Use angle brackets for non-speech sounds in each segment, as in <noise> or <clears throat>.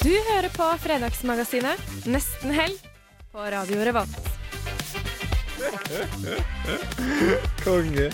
Du hører på Fredagsmagasinet Nesten helg på Radio Revolt. Konge.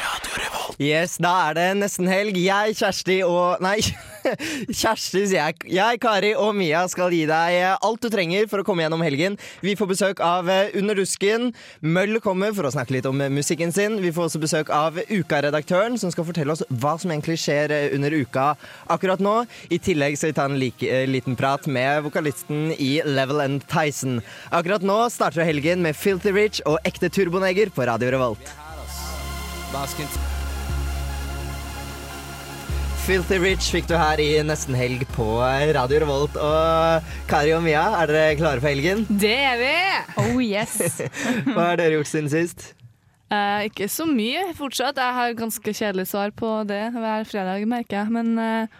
Radio Revolt. Yes, da er det nesten helg. Jeg, Kjersti og Nei, <laughs> Kjersti, sier jeg. Jeg, Kari og Mia skal gi deg alt du trenger for å komme gjennom helgen. Vi får besøk av eh, Under rusken. Møll kommer for å snakke litt om musikken sin. Vi får også besøk av Uka-redaktøren, som skal fortelle oss hva som egentlig skjer eh, under uka akkurat nå. I tillegg skal vi ta en like, eh, liten prat med vokalisten i Level and Tyson. Akkurat nå starter helgen med Filthy Rich og Ekte Turboneger på Radio Revolt. Filthy Rich fikk du her i nesten helg på Radio Revolt. Og Kari og Mia, er dere klare for helgen? Det er vi! Oh yes. <laughs> Hva har dere gjort siden sist? Eh, ikke så mye fortsatt. Jeg har ganske kjedelig svar på det hver fredag, merker jeg. Men eh,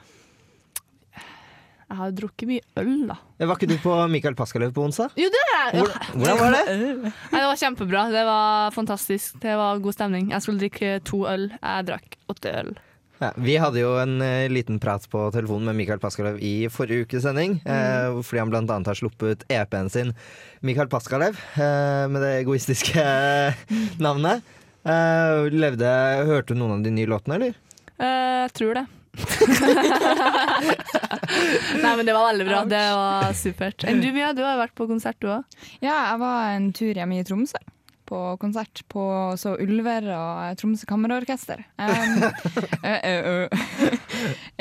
jeg har drukket mye øl, da. Var ikke du på Michael Pascaløv på onsdag? Jo, det er jeg! Hvordan var det? <laughs> Nei, det var kjempebra. Det var fantastisk. Det var god stemning. Jeg skulle drikke to øl. Jeg drakk åtte øl. Ja, vi hadde jo en uh, liten prat på telefonen med Mikael Paskalev i forrige ukes sending. eh, fordi han annet har sluppet EP-en sin Mikael Paskalev, uh, med det egoistiske <laughs> navnet. Eh, levde, hørte du noen av de nye låtene, eller? Eh, jeg tror det. <laughs> Nei, men det var veldig bra. Det var supert. Enn du, Mia? Du har vært på konsert, du òg? Ja, jeg var en tur hjemme i Tromsø. På konsert på så Ulver og Tromsø Kammerorkester. Um, uh, uh,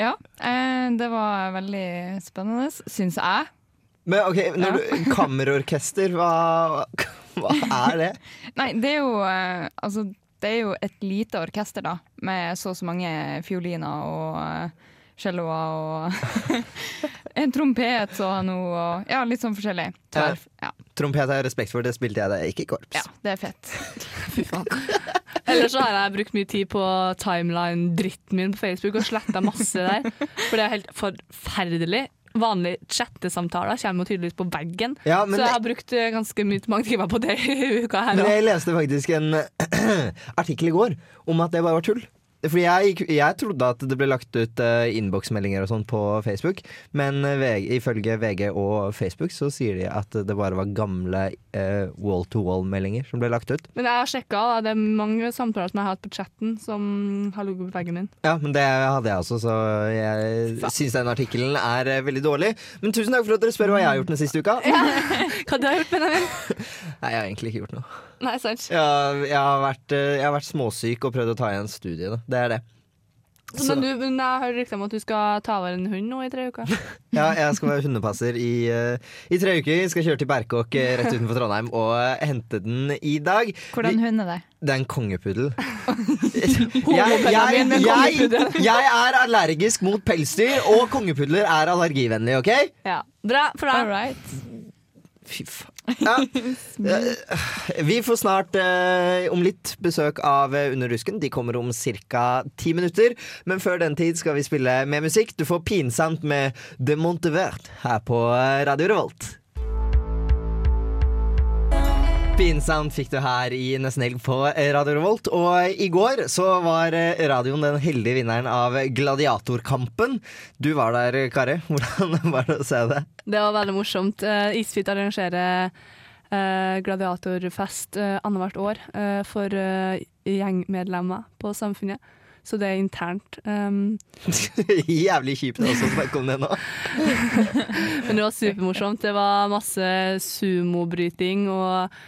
ja, eh, det var veldig spennende, syns jeg. Men ok, når du, Kammerorkester, hva, hva er det? <laughs> Nei, det er jo eh, Altså, det er jo et lite orkester, da, med så og så mange fioliner og uh, celloer og <laughs> en trompet og noe og Ja, litt sånn forskjellig. Tverf, Ja. Trompet har jeg respekt for, det spilte jeg da jeg gikk i korps. ja, det er fett. <laughs> Fy faen. Ellers så har jeg brukt mye tid på timeline-dritten min på Facebook og sletta masse der. For det er helt forferdelig. Vanlige chattesamtaler kommer jo tydeligvis på veggen. Ja, så jeg har brukt eh, ganske mye mange timer på det i uka her Men jeg leste faktisk en <clears throat> artikkel i går om at det bare var tull. Fordi jeg, jeg trodde at det ble lagt ut uh, innboksmeldinger og sånn på Facebook, men eh, VG, ifølge VG og Facebook så sier de at det bare var gamle uh, wall-to-wall-meldinger som ble lagt ut. Men jeg har sjekka. Det er mange samtaler som jeg har hatt på chatten som har ligget på veggen min. Ja, men det hadde jeg også, så jeg syns den artikkelen er eh, veldig dårlig. Men tusen takk for at dere spør hva jeg har gjort den siste uka. <laughs> Hva du har gjort, Benjamin? <laughs> Nei, jeg har egentlig ikke gjort noe. <laughs> Nei, sant. Ja, jeg, har vært, eh, jeg har vært småsyk og prøvd å ta igjen studiet. da. Det er det. Så, men, du, men jeg hører rykter om at du skal ta over en hund nå i tre uker. <laughs> Ja, jeg skal være hundepasser i, eh, i tre uker. Jeg skal kjøre til Berkåk eh, rett utenfor Trondheim og hente den i dag. Hvordan hund er det? Det er en kongepuddel. <laughs> jeg, jeg, jeg, jeg er allergisk mot pelsdyr, og kongepudler er allergivennlige, OK? Ja. Bra for deg. Fy faen. Ja. <laughs> Eh, Vi får snart eh, om litt besøk av eh, Under rusken. De kommer om ca. ti minutter. Men før den tid skal vi spille med musikk. Du får Pinsamt med De Montevert her på eh, Radio Revolt. Pinsamt fikk du her i Nesten Helg på Radio Revolt. Og i går så var eh, radioen den heldige vinneren av Gladiatorkampen. Du var der, Kari. <laughs> Hvordan var det å se det? Det var veldig morsomt. Uh, Isfit arrangerer eh, gladiatorfest uh, annethvert år for gjengmedlemmer på Samfunnet. Så det er internt. Um, <laughs> Jævlig kjipt også å snakke om det nå. <laughs> men det var supermorsomt. Det var masse sumobryting og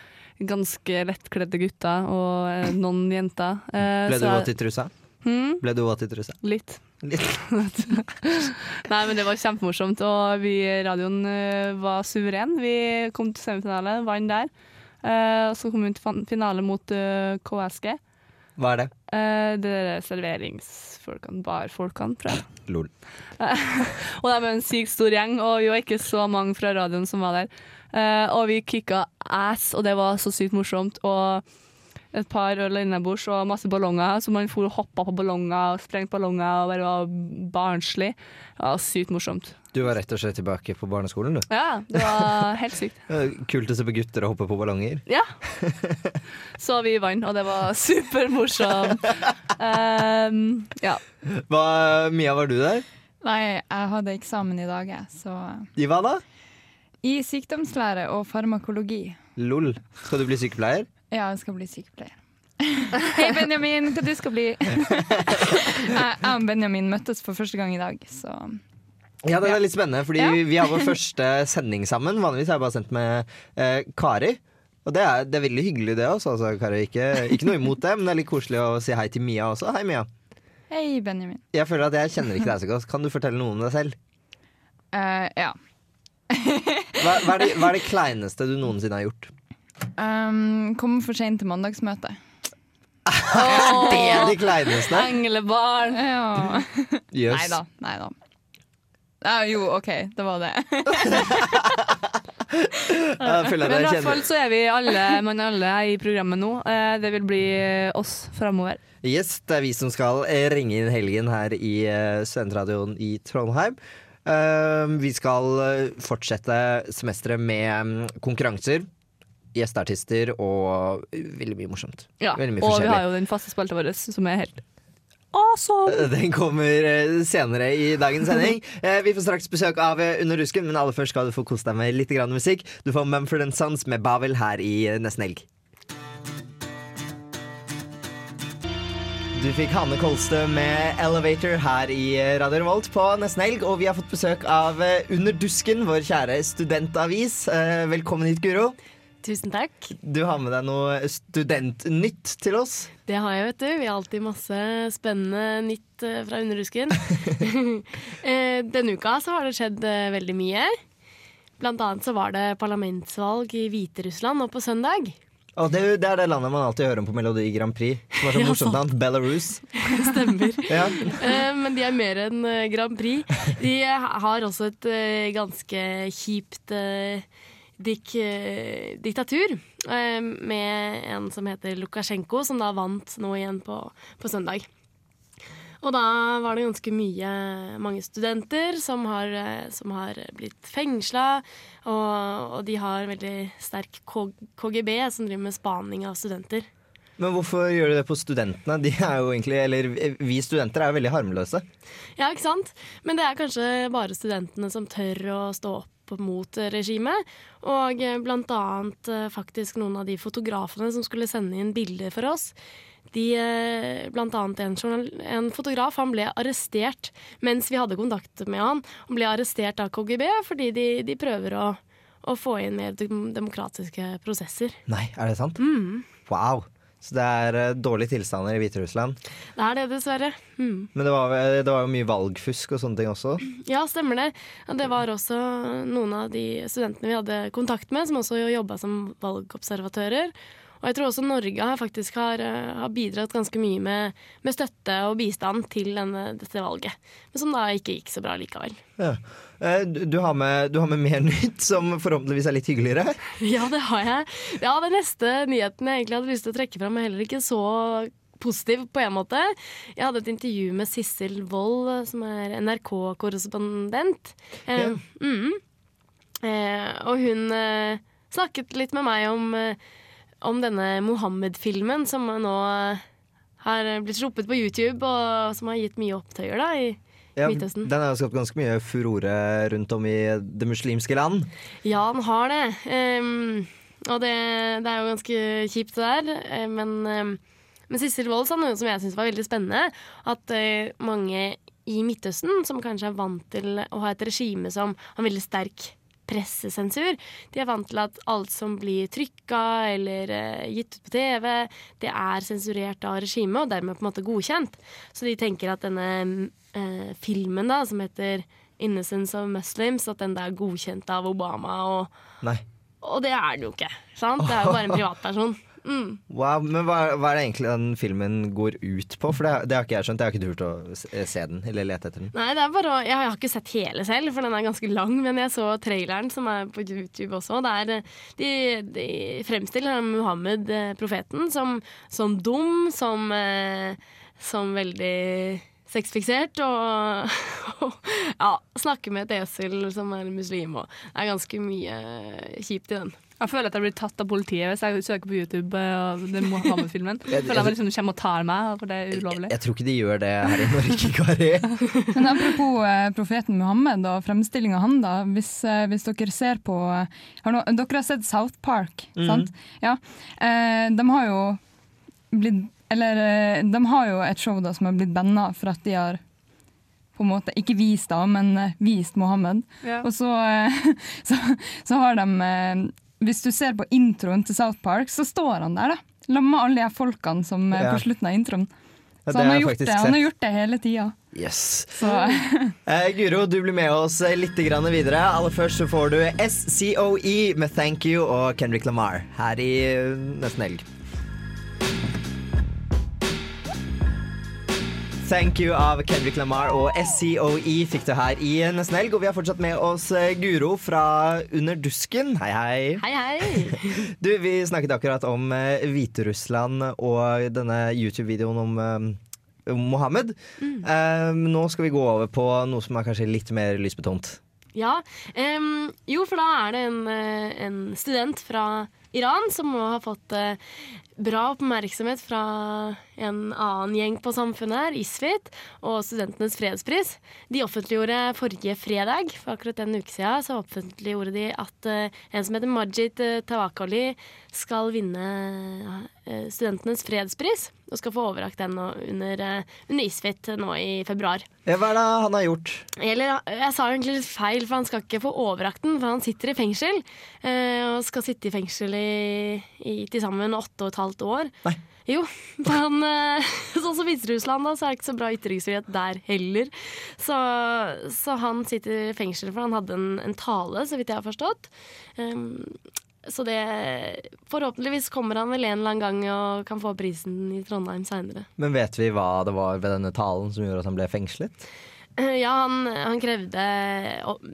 ganske lettkledde gutter og eh, noen jenter. Eh, Ble du våt i trusa? Hmm? Ble du våt i trusa? Litt. Litt. <laughs> Nei, men det var kjempemorsomt, og vi i radioen eh, var suveren. Vi kom til semifinale, vant der. Eh, og så kom vi til finale mot uh, KSG. Hva er det? Eh, det er serveringsfolkene, barfolkene, tror jeg. Lol. <laughs> Og de er en sykt stor gjeng, og vi var ikke så mange fra radioen som var der. Eh, og vi kicka ass, og det var så sykt morsomt. Og et par øl innabords og masse ballonger, så man for og hoppa på ballonger og sprengte ballonger og bare var barnslig. Det var sykt morsomt. Du var rett og slett tilbake på barneskolen, du. Ja, det var <laughs> helt sykt. Kult å se på gutter og hoppe på ballonger. Ja. Så vi vant, og det var supermorsomt. Um, ja. Hva, Mia, var du der? Nei, jeg hadde eksamen i dag, jeg, så I hva da? I sykdomslære og farmakologi. Lol. Skal du bli sykepleier? Ja, jeg skal bli sykepleier. <laughs> Hei, Benjamin, hva du skal bli? <laughs> jeg og Benjamin møttes for første gang i dag, så Ja, det er litt spennende, fordi Ja. vi har vår første sending sammen. Vanligvis har jeg bare sendt med eh, Kari. Og det er, det er veldig hyggelig, det også. Altså, Kari. Ikke, ikke noe imot det, men det er litt koselig å si hei til Mia også. Hei, Mia. Hei, Benjamin. Jeg føler at jeg kjenner ikke deg så godt. Kan du fortelle noe om deg selv? Uh, ja. Hva, hva, er det, hva er det kleineste du noensinne har gjort? Um, kom for seint til mandagsmøtet. <laughs> Det er det kleineste? Englebarn. Ja. Yes. Nei da. Nei da. Ja, jo, OK, det var det. <laughs> Jeg føler at Men i hvert fall så er vi alle, man er alle i programmet nå. Eh, Det vil bli oss framover. Yes, det er vi som skal eh, ringe inn helgen her i uh, Studentradioen i Trondheim. Eh, vi skal eh, fortsette semesteret med mm, konkurranser, gjesteartister og veldig mye morsomt. Ja. Mye Og vi har jo den faste spalta vår som er helt awesome. Den kommer eh, senere i dagens sending. <laughs> Eh, Vi får straks besøk av eh, Under rusken, men aller først skal du få kose deg med litt musikk. Du får Mumford Sons med Bavel her i eh, Nesten Helg. Du fikk Hanne Kolstø med Elevator her i eh, Radio Revolt på Nesten Helg. Og vi har fått besøk av eh, Under dusken, vår kjære studentavis. Eh, Velkommen hit, Guro. Tusen takk. Du har med deg noe studentnytt til oss. Det har jeg, vet du. Vi har alltid masse spennende nytt fra Under Dusken. <laughs> Denne uka så har det skjedd veldig mye. Blant annet så var det parlamentsvalg i Hviterussland nå på søndag. Og det, det er det landet man alltid hører om på Melodi Grand Prix. Som er så <laughs> morsomt navn. Belarus. <laughs> Stemmer. <laughs> Ja. uh, Men de er mer enn eh, Grand Prix. De har også et uh, ganske kjipt uh, dik eh, diktatur. eh, Med en som heter Lukasjenko, som da vant nå igjen på, på søndag. Og da var det ganske mye mange studenter som har, eh, som har blitt fengsla. Og, og de har veldig sterk KGB som driver med spaning av studenter. Men hvorfor gjør de det på studentene? De er jo egentlig, eller Vi studenter er jo veldig harmløse. Ja, ikke sant? Men det er kanskje bare studentene som tør å stå opp mot regimet. Og blant annet eh, faktisk noen av de fotografene som skulle sende inn bilder for oss. De, eh, blant annet en, journal en fotograf han ble arrestert mens vi hadde kontakt med han. Han ble arrestert av KGB fordi de, de prøver å, å få inn mer demokratiske prosesser. Nei, er det sant? Wow. Så det er eh, dårlige tilstander i Hviterussland. Det er det, dessverre. Mm. Men det var, det var jo mye valgfusk og sånne ting også. Ja, stemmer det. Det var også noen av de studentene vi hadde kontakt med, som også jobba som valgobservatører. Og jeg tror også Norge har faktisk har, eh, har bidratt ganske mye med, med støtte og bistand til denne, dette valget. Men som da ikke gikk så bra likevel. Ja. Eh, Du, har med, du har med mer <laughs> nytt, som forhåpentligvis er litt hyggeligere. <laughs> Ja, det har jeg. Ja, Den neste nyheten jeg egentlig hadde lyst til å trekke fram, er heller ikke så positiv på en måte. Jeg hadde et intervju med Sissel Wold, som er NRK-korrespondent. Eh, Ja. mm. eh, og hun eh, snakket litt med meg om, eh, om denne Mohammed-filmen som nå har blitt sluppet på YouTube, og som har gitt mye opptøyer da, i Ja, Midtøsten. den har skapt ganske mye furore rundt om i det muslimske land. Ja, den har det. Um, og det, det er jo ganske kjipt det der. Eh, Men, um, men Sissel Wold sa noe som jeg syntes var veldig spennende. At uh, mange i Midtøsten, som kanskje er vant til å ha et regime som har veldig sterk pressesensur, de er vant til at alt som blir trykka eller eh, gitt ut på TV, det er sensurert av regimet og dermed på en måte godkjent. Så de tenker at denne eh, filmen da, som heter 'Innocence of Muslims', at den da er godkjent av Obama og Nei. og det er den jo ikke. Sant? Det er jo bare en <laughs> privatperson. Mm. Wow, men hva, hva er det egentlig den filmen går ut på? For det, det har ikke jeg skjønt. Jeg har ikke turt å se se den eller lete etter den. Nei, det er bare Jeg har ikke sett hele selv, for den er ganske lang. Men jeg så traileren, som er på YouTube også. Der eh, de, de fremstiller Muhammed, eh, profeten, som, som dum, som, eh, som veldig sexfiksert. Og, <laughs> og ja, snakker med et esel som er muslim. Og det er ganske mye kjipt i den. Jeg føler at jeg blir tatt av politiet hvis jeg søker på YouTube og den Mohammed-filmen. Jeg- Føler jeg liksom kommer og tar meg, for det er ulovlig. jeg tror ikke de gjør det her i Norge, <laughs> Kari. Men apropos eh, profeten Muhammed og fremstillinga av han, da. Hvis, eh, hvis dere ser på eh, har no, Dere har sett South Park, Mhm. sant? Ja. Eh, de har jo blitt Eller eh, de har jo et show da som har blitt banna for at de har på en måte, ikke vist da, men eh, vist Mohammed. Ja. Og så, eh, <laughs> så, så har de eh, Hvis du ser på introen til South Park, så står han der, da. Sammen med alle de folkene som eh, Ja. på slutten av introen. Så han har gjort det, han har gjort det hele tida. Yes. <laughs> Eh, Guro, du blir med oss litt grann videre. Aller først så får du SCOE med Thank You og Kendrick Lamar her i eh, nesten helg. Thank You av Kendrick Lamar og SCOE fikk du her i nesten helg. Og vi har fortsatt med oss eh, Guro fra Under dusken. Hei, hei. Hei, hei! <laughs> Du, vi snakket akkurat om eh, Hviterussland og denne YouTube-videoen om eh, om Mohammed. Eh, nå skal vi gå over på noe som er kanskje litt mer lysbetont. Ja, Um, jo, for da er det en, eh, en student fra Iran som må ha fått uh, bra oppmerksomhet fra en annen gjeng på samfunnet her, ISFIT, og Studentenes fredspris. De offentliggjorde forrige fredag, for akkurat en uke siden, så offentliggjorde de at uh, en som heter Majid Tawakali skal vinne Studentenes fredspris, og skal få overrakt den under, eh, under ISFIT nå i februar. Hva er det han har gjort? Eller, jeg sa jo egentlig litt feil, for han skal ikke få overakten, for han sitter i fengsel. eh, og skal sitte i fengsel i, i til sammen åtte og et halvt år. Nei. Jo, <laughs> eh, <laughs> sånn som Hviterussland, da, så er det ikke så bra ytringsfrihet der heller. Så, så han sitter i fengsel for han hadde en, en tale, så vidt jeg har forstått. Um, så det Forhåpentligvis kommer han vel en eller annen gang og kan få prisen i Trondheim seinere. Men vet vi hva det var ved denne talen som gjorde at han ble fengslet? Eh, Ja, han, han krevde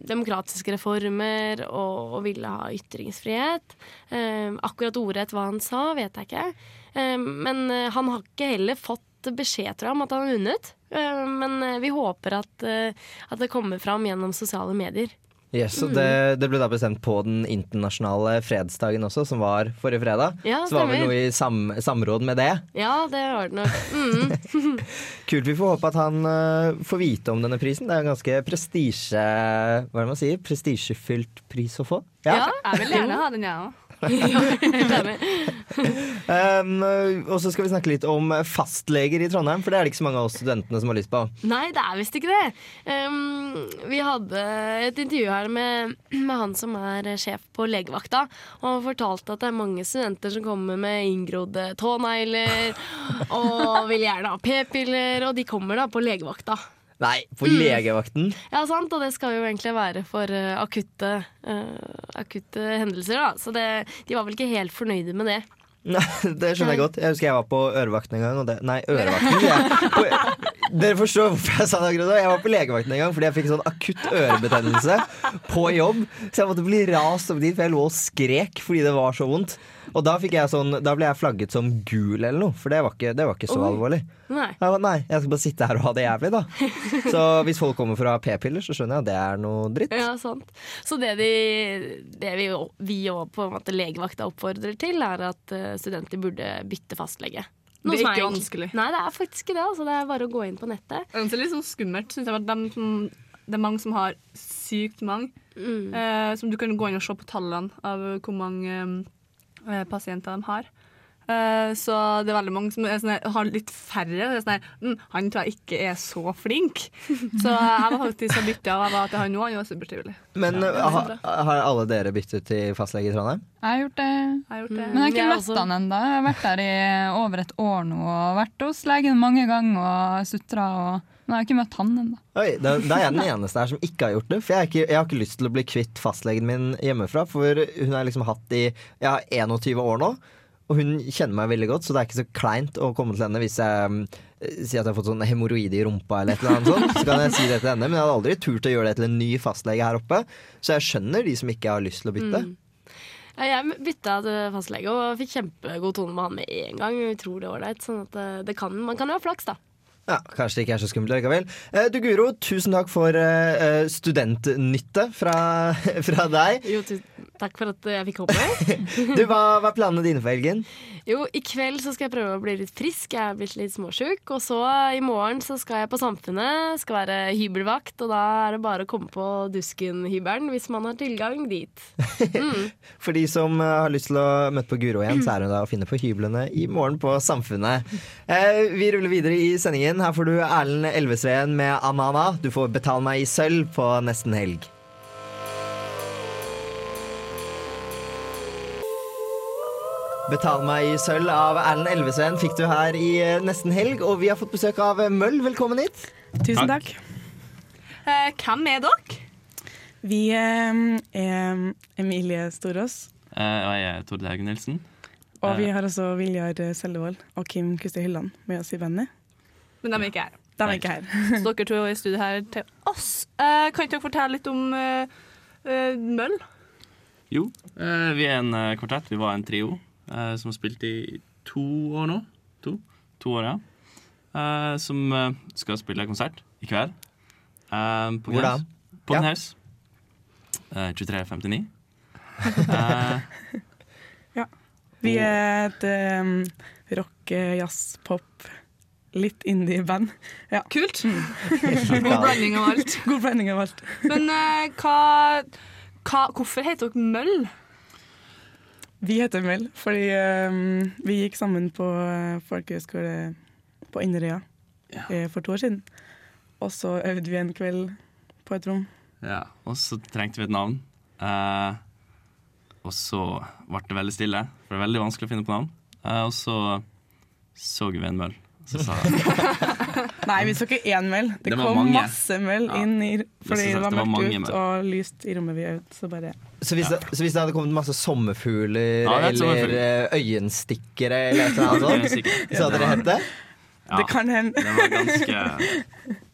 demokratiske reformer og, og ville ha ytringsfrihet. Eh, akkurat ordrett hva han sa, vet jeg ikke. Eh, men han har ikke heller fått beskjed tror jeg, om at han har vunnet. Eh, men vi håper at, at det kommer fram gjennom sosiale medier. Yes, og det, det ble da bestemt på den internasjonale fredsdagen også, som var forrige fredag. Ja, Så var vel stemmer. noe i sam samråd med det. Ja, det var det nok. Mm. <laughs> <laughs> Kult. Vi får håpe at han uh, får vite om denne prisen. Det er en ganske prestisje... Hva er det man sier? Prestisjefylt pris å få. Ja. Jeg vil gjerne ha den, jeg òg. <laughs> Ja, enig. <laughs> Um, og så skal vi snakke litt om fastleger i Trondheim, for det er det ikke så mange av oss studentene som har lyst på. Nei, det er visst ikke det. Um, vi hadde et intervju her med, med han som er sjef på legevakta, og han fortalte at det er mange studenter som kommer med inngrodde tånegler og vil gjerne ha p-piller, og de kommer da på legevakta. Nei, på Mm. legevakten. Ja, sant, og det skal jo egentlig være for eh, akutte, uh, akutte hendelser, da. Så det, de var vel ikke helt fornøyde med det. Nei, det skjønner jeg godt. Jeg husker jeg var på Ørevakten en gang. Og det, nei, Ørevakten. Jeg. Og Dere forstår hvorfor jeg sa det akkurat nå. Jeg var på legevakten en gang fordi jeg fikk sånn akutt ørebetennelse på jobb. Så jeg måtte bli rast opp dit, for jeg lå og skrek fordi det var så vondt. Og da, sånn, da ble jeg flagget som gul eller noe, for det var ikke, det var ikke så Oi. alvorlig. Nei. Jeg var, nei, jeg skal bare sitte her og ha det jævlig, da. Så hvis folk kommer for å ha p-piller, så skjønner jeg at det er noe dritt. Ja, sant. Så det, de, det vi, òg på en måte legevakta oppfordrer til, er at eh, studenter burde bytte fastlege. Noe Det er ikke vanskelig. Nei, det er faktisk ikke det. Altså. Det er bare å gå inn på nettet. Det er litt sånn skummelt, synes jeg. dem som- Det er mange som har sykt mange. Mm. Eh, som du kan gå inn og se på tallene av hvor mange eh, pasienter de har. Eh, så det er veldig mange som er sånn, har litt færre. Det er sånn, mm, han tror jeg ikke er så flink. Så jeg var faktisk og bytta og jeg var til han nå. Han var supertrivelig. Men Ja, det ha, bra. har alle dere byttet til fastlege i Trondheim? Jeg har gjort det. Har gjort det. Men jeg har ikke møtt han ennå. Jeg har vært der i over et år nå og vært hos legen mange ganger og sutra. Og... Men jeg har ikke møtt han ennå. Da, da er jeg den eneste her som ikke har gjort det. For jeg, er ikke, jeg har ikke lyst til å bli kvitt fastlegen min hjemmefra. For hun har liksom hatt i ja, 21 år nå. Og hun kjenner meg veldig godt, så det er ikke så kleint å komme til henne hvis jeg um, sier at jeg har fått sånn hemoroide i rumpa eller et eller annet sånt. Så kan jeg si det til henne, men jeg hadde aldri turt å gjøre det til en ny fastlege her oppe. Så jeg skjønner de som ikke har lyst til å bytte. Mm. Jeg bytta til fastlege og fikk kjempegod tone med han med en gang. Utrolig ålreit. Sånn at det, det kan, man kan jo ha flaks, da. Ja, Kanskje det ikke er så skummelt likevel. Eh, Du Guro, tusen takk for eh, eh, studentnytte fra, <laughs> fra deg. Jo, tu- takk for at jeg fikk komme. <laughs> Du, hva, hva er planene dine for helgen? Jo, i kveld så skal jeg prøve å bli litt frisk. Jeg er blitt litt småsjuk. Og så i morgen så skal jeg på Samfunnet. Skal være hybelvakt, og da er det bare å komme på Dusken-hybelen hvis man har tilgang dit. <laughs> For de som eh, har lyst til å møte på Guro igjen, så er hun da å finne på hyblene i morgen på Samfunnet. Eh, vi ruller videre i sendingen. Her får du Erlend Elvesveen med Anana. Du får Betal meg i sølv på nesten helg. Betal meg i sølv av Erlend Elvesveen fikk du her i eh, nesten helg, og vi har fått besøk av eh, Møll. Velkommen hit. Tusen takk. Eh, hvem er dere? Vi eh, er Emilie Storås, Eh, og jeg er Tord Haugen Nilsen. og vi Eh. har også Viljar Sellevold og Kim Kristi Hylland med oss i bandet. Men de er ikke her. De er ikke her. Så dere to er i studio her til oss. Eh, kan ikke dere fortelle litt om eh, eh, Møll? Jo, eh, vi er en eh, kvartett. Vi var en trio eh, som har spilt i to år nå. To, to år, ja. Eh, som eh, skal spille konsert i kveld. Eh, på Hvor da? Gren's- På Ja. Eh, 23.59. <laughs> Eh, Vi er et um, rock, eh, jazz, pop, litt indie-band. Ja. Kult. <laughs> God blanding av alt. God blanding av alt. Men uh, hva, hva, hvorfor heter dere Møll? Vi heter Mel fordi um, vi gikk sammen på uh, folkehøyskole på Inderøya eh, for to år siden. Og så øvde vi en kveld på et rom. ja. Og så trengte vi et navn. Uh, og så ble det veldig stille, for det er veldig vanskelig å finne på navn. Uh, og så så vi en møll. og Så sa <laughs> Nei, vi så ikke én møll. Det, Det kom mange. masse møll Ja. inn i, fordi det var det var mørkt mange ut og lyst i rommet vi øvde. Så bare Så hvis, det, så hvis det hadde kommet masse sommerfugler er eller eh, øyenstikkere eller et sånt, så hadde det hett det? Ja, Det kan hende. det var ganske,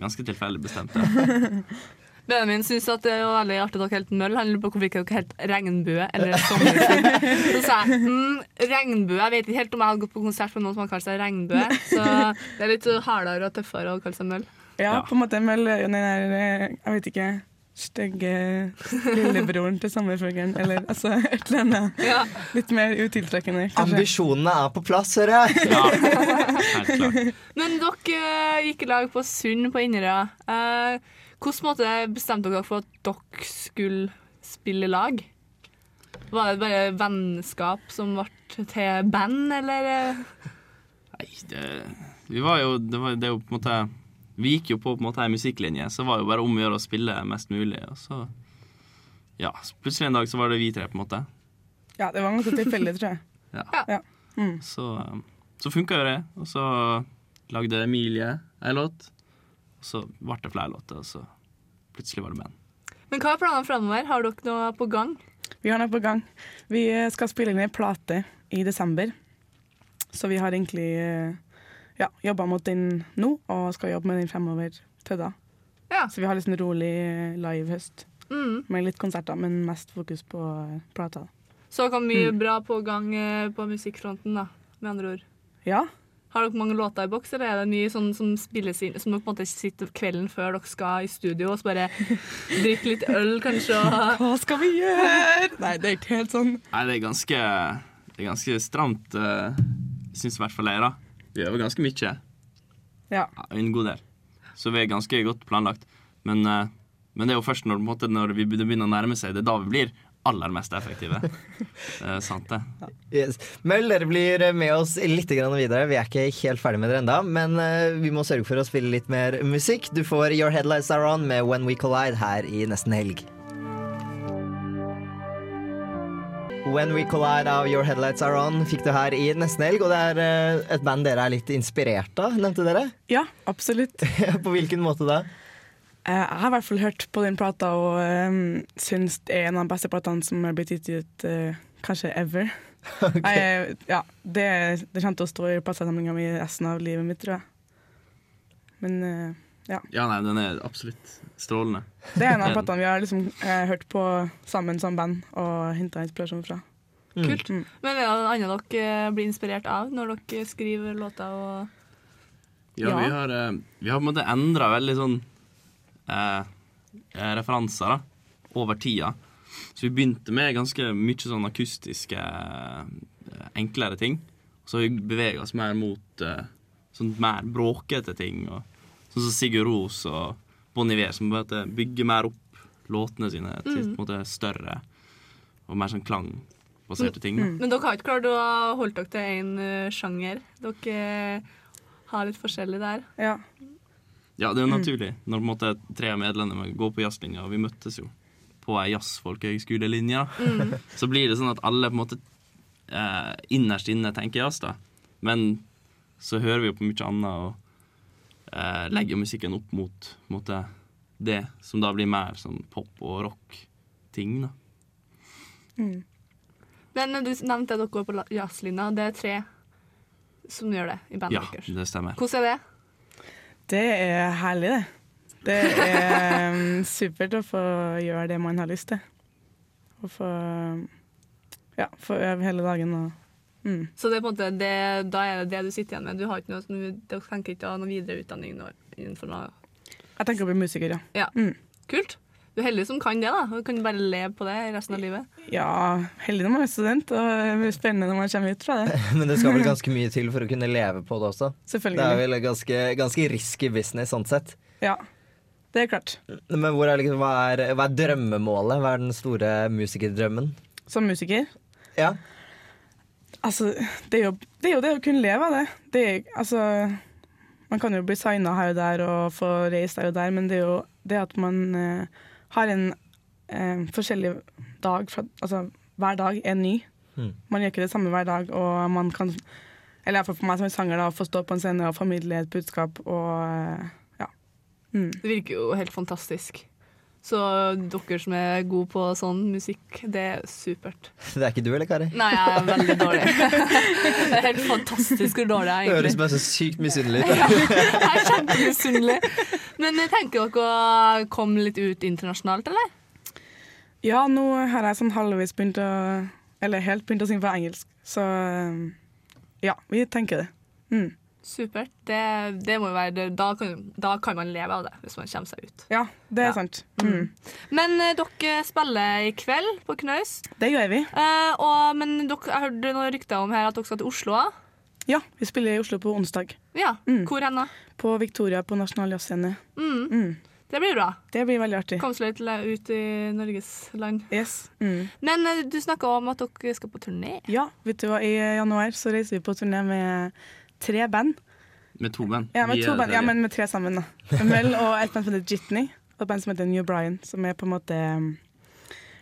ganske tilfeldig bestemt. Ja. <laughs> Benjamin syns at det var veldig artig at dere het Møll. Han lurer på hvorfor ikke dere het Regnbue eller <laughs> Sommerfugl. Så sa jeg mm, regnbue. Jeg vet ikke helt om jeg hadde gått på konsert med noen som har kalt seg Regnbue. Så <laughs> det er litt hardere og tøffere å kalle seg Møll. Ja, Ja. på en måte Møll er jo den der eh, Jeg vet ikke Stygge lillebroren til sommerfuglen, eller altså et eller annet. Ja. Litt mer utiltrekkende, kanskje. Ambisjonene er på plass, hører jeg. <laughs> ja, helt klart. Men dere eh, gikk i lag på Sund på Inderøya. Uh, hvordan måte bestemte dere for at dere skulle spille lag? Var det bare vennskap som ble til band, eller? eh? Nei, det, vi var jo, det, var, det er jo på en måte Vi gikk jo på, på en måte ei musikklinje, så det var jo bare om å gjøre å spille mest mulig. Og så Ja, plutselig en dag så var det vi tre, på en måte. Ja, det var ganske tilfeldig, tror jeg. <laughs> Ja. Ja. Mm. Så, um, så funka jo det. Og så lagde Emilie ei låt. Og så ble det flere låter, og så plutselig var det band. Men hva er planene framover? Har dere noe på gang? Vi har noe på gang. Vi skal spille inn ei plate i desember. Så vi har egentlig eh, ja, jobba mot den nå, og skal jobbe med den fremover til da. Ja. Så vi har sånn rolig eh, live-høst. Mm. Med litt konserter, men mest fokus på eh, plata. Så har mye Mm. bra på gang på musikkfronten, da, med andre ord. Ja. Har dere mange låter i boks, eller er det mye sånn som spilles inn Som dere på en måte sitter kvelden før dere skal i studio og så bare drikker litt øl, kanskje? Og <laughs> Hva skal vi gjøre? Nei, det er ikke helt sånn. Nei, det er ganske, det er ganske stramt, uh, syns i hvert fall jeg, da. Vi øver ganske mye. Ja. En god del. Så vi er ganske godt planlagt. Men, uh, men det er jo først når, på en måte, når vi begynner å nærme seg, det er da vi blir aller mest effektive. <laughs> Det er sant, det. Yes. Møll, dere blir med oss litt grann videre. Vi er ikke helt ferdig med dere enda, men eh, vi må sørge for å spille litt mer musikk. Du får Your Headlights Are On med When We Collide her i nesten helg. When We Collide av Your Headlights Are On fikk du her i nesten helg, og det er eh, et band dere er litt inspirert av, nevnte dere? Ja, absolutt. <laughs> På hvilken måte da? Eh, Jeg har i hvert fall hørt på den plata og um, syns det er en av de beste platene som er blitt gitt ut uh, kanskje ever. <laughs> Jeg, ja, det, det kommer til å stå i platesamlinga mi resten av livet mitt, tror jeg. Men uh, ja. Ja, nei, den er absolutt strålende. Det er en av <laughs> platene vi har liksom, uh, hørt på sammen som band og henta inspirasjon fra. Kult. Mm. Men er det noe annet dere blir inspirert av når dere skriver låter? og... Ja, Ja. Vi, har, eh, vi har på en måte endra veldig sånn eh, eh, referanser da, over tida. Så vi begynte med ganske mye sånn akustiske, eh, enklere ting. Så vi bevega oss mer mot eh, sånn mer bråkete ting. Og, sånn som Sigurd Ros og Bon Iver, som bygger mer opp låtene sine til Mm. på en måte større og mer sånn klangbaserte ting. Mm. Men dere har ikke klart å holde dere til én uh, sjanger. Dere eh, har litt forskjellig der. Ja. Ja, det er jo Mm. naturlig når på en måte tre av medlemmene går på jazzlinja, og vi møttes jo på ei jazzfolkehøgskolelinje. Mm. <laughs> så blir det sånn at alle på en måte eh, innerst inne tenker jazz, da. Men så hører vi jo på mye annet og eh, legger musikken opp mot måte, det som da blir mer sånn pop og rock-ting, da. Men eh, du nevnte at dere går på jazzlinja. Det er tre som gjør det i bandet Ja, deres. det stemmer. Hvordan er det? Det er herlig, det. Det er mm, <laughs> supert å få gjøre det man har lyst til. Å få ja, få øve hele dagen og mm. Så det er på en måte det, da er det det du sitter igjen med. Du har ikke noe, du tenker ikke å ha noe videreutdanning nå innenfor noe Jeg tenker å bli musiker, ja. Ja. Mm. Kult. Du er heldig som kan det, da. Du kan bare leve på det resten av livet. Ja, heldig når man er student, og det blir spennende når man kommer ut fra det. <laughs> Men det skal vel ganske mye til for å kunne leve på det også? Selvfølgelig. Det er vel ganske, ganske risky business sånn sett. Ja, det er klart. Men hvor er liksom, hva, er, hva er drømmemålet? Hva er den store musikerdrømmen? Som musiker? Ja. Altså, det er, jo, det er jo det å kunne leve av det. det er, altså, man kan jo bli signa her og der og få reist her og der, men det er jo det at man eh, har en eh, forskjellig dag fra, Altså hver dag er ny. Mm. Man gjør ikke det samme hver dag, og man kan Eller iallfall for meg som er sanger, da, få stå på en scene og formidle et budskap og eh, ja. Mm. Det virker jo helt fantastisk. Så dere som er gode på sånn musikk, det er supert. <laughs> Det er ikke du, eller, Kari? Nei, jeg er veldig dårlig. <laughs> det er helt fantastisk hvor dårlig jeg Det er, høres egentlig. bare så sykt misunnelig <laughs> ut. Jeg er kjempemisunnelig. Men tenker dere å komme litt ut internasjonalt, eller? Ja, nå har jeg sånn halvveis begynt å Eller helt begynt å synge på engelsk, så eh, ja, vi tenker det. Mm. Supert. Det, det må jo være. Da, kan, da kan man leve av det, hvis man kommer seg ut. Ja, det er Ja. sant. Mm. Men uh, dere spiller i kveld på Knaus. Det gjør vi. Uh, og, men dere, jeg hørte noen rykter om her at dere skal til Oslo òg. Ja, vi spiller i Oslo på onsdag. Ja. Mm. Hvor hen da? På Victoria på Nasjonal Jazzscene. Mm. Mm. Det blir bra. Det blir veldig artig. Kom seg litt ut i Norges land. Yes. Mm. Men eh, du snakka om at dere skal på turné. Ja, vet du hva, i januar så reiser vi på turné med tre band. Med to band. Ja, med Vi to band, ja, men med tre sammen, da. Mel og et band som heter Jitney, og et band som heter New Brian, som er på en måte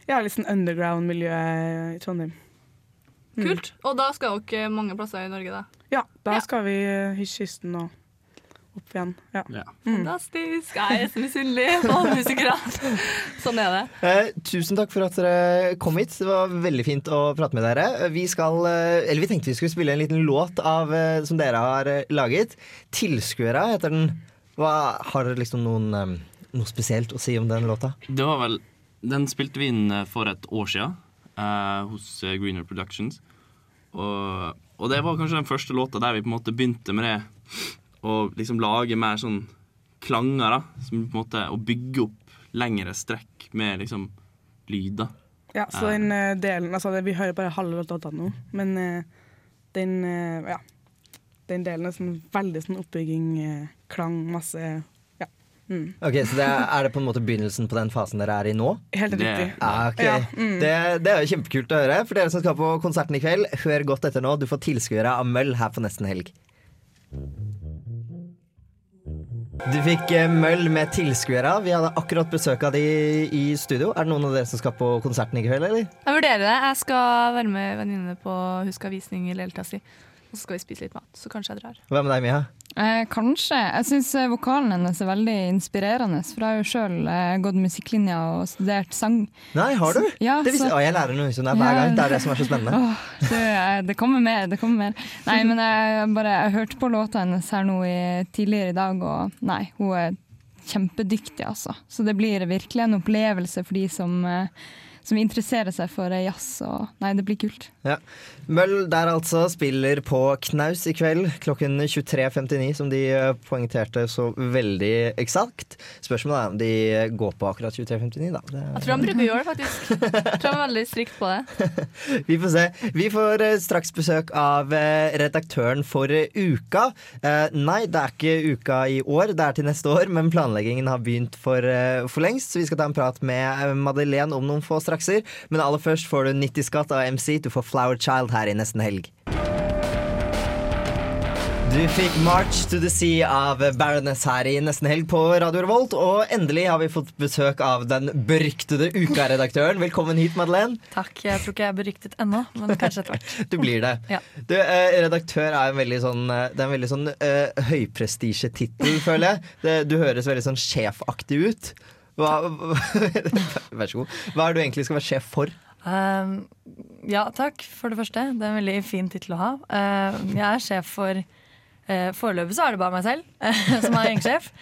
Ja, litt sånn underground-miljø i Trondheim. Mm. Kult. Og da skal dere mange plasser i Norge, da. Ja, da skal vi hysje kysten og opp igjen. Ja. Mm. Fantastisk. Jeg er så misunnelig på musikere. <laughs> sånn er det. Eh, tusen takk for at dere kom hit. Det var veldig fint å prate med dere. Vi skal, eh, eller vi tenkte vi skulle spille en liten låt av, eh, som dere har eh, laget. 'Tilskuere' heter den. Hva, har dere liksom noen, eh, noe spesielt å si om den låta? Det var vel Den spilte vi inn eh, for et år siden eh, hos eh, Greener Productions. Og, og det var kanskje den første låta der vi på en måte begynte med det å liksom lage mer sånn klanger, da. Som på en måte Å bygge opp lengre strekk med liksom lyder. Ja, så Eh, den eh, delen Altså, vi hører bare halve låta nå, men eh, den eh, Ja. Den delen er sånn veldig sånn oppbygging, eh, klang, masse. Mm. Ok, Så det er, er det på en måte begynnelsen på den fasen dere er i nå? Helt riktig. Ah, ok. Ja, mm. det, det er jo kjempekult å høre. For dere som skal på konserten i kveld, hør godt etter nå. Du får tilskuere av Møll her på nesten helg. Du fikk eh, Møll med tilskuere. Vi hadde akkurat besøk av de i studio. Er det noen av dere som skal på konserten i kveld, eller? Jeg vurderer det. Jeg skal være med venninne på Huska visning i leiligheta si. og så skal vi spise litt mat. Så kanskje jeg drar. Hva med deg, Mia? Eh, kanskje. Jeg syns vokalen hennes er veldig inspirerende. For jeg har jo sjøl eh, gått musikklinja og studert sang. Nei, har du? Ja, det visste, så- å, jeg lærer noe der hver gang. Det er det som er så spennende. Åh, det, det kommer mer, det kommer mer. Nei, men jeg bare jeg hørte på låta hennes her nå i, tidligere i dag, og nei, hun er kjempedyktig, altså. Så det blir virkelig en opplevelse for de som, eh, som interesserer seg for eh, jazz, og nei, det blir kult. Ja. Møll der altså spiller på Knaus i kveld klokken 23.59, som de eh, poengterte så veldig eksakt. Spørsmålet er om de går på akkurat 23.59, da. Det, Jeg tror han bruker å gjøre det, faktisk. Jeg tror han er veldig strikt på det. <laughs> vi får se. Vi får eh, straks besøk av eh, redaktøren for eh, uka. Eh, nei, det er ikke uka i år, det er til neste år, men planleggingen har begynt for, eh, for lengst, så vi skal ta en prat med eh, Madeleine om noen få strakser. Men aller først får du 90 skatt av MC. Du får Flower Child her i nesten helg. Du fikk March to the Sea av Baroness her i nesten helg på Radio Revolt. Og endelig har vi fått besøk av den beryktede ukaredaktøren. Velkommen hit, Madeleine. Takk. Jeg tror ikke jeg er beryktet ennå, men kanskje etter hvert. <laughs> Du blir det. Ja. Du, eh, redaktør er en veldig sånn, eh, det er en veldig sånn eh, høyprestisjetittel, føler jeg. Det, du høres veldig sånn sjefaktig ut. Hva, <laughs> vær så god. Hva er det du egentlig skal være sjef for? Um, ja, takk for det første. Det er en veldig fin tittel å ha. Uh, jeg er sjef for uh, Foreløpig så er det bare meg selv som er gjengsjef.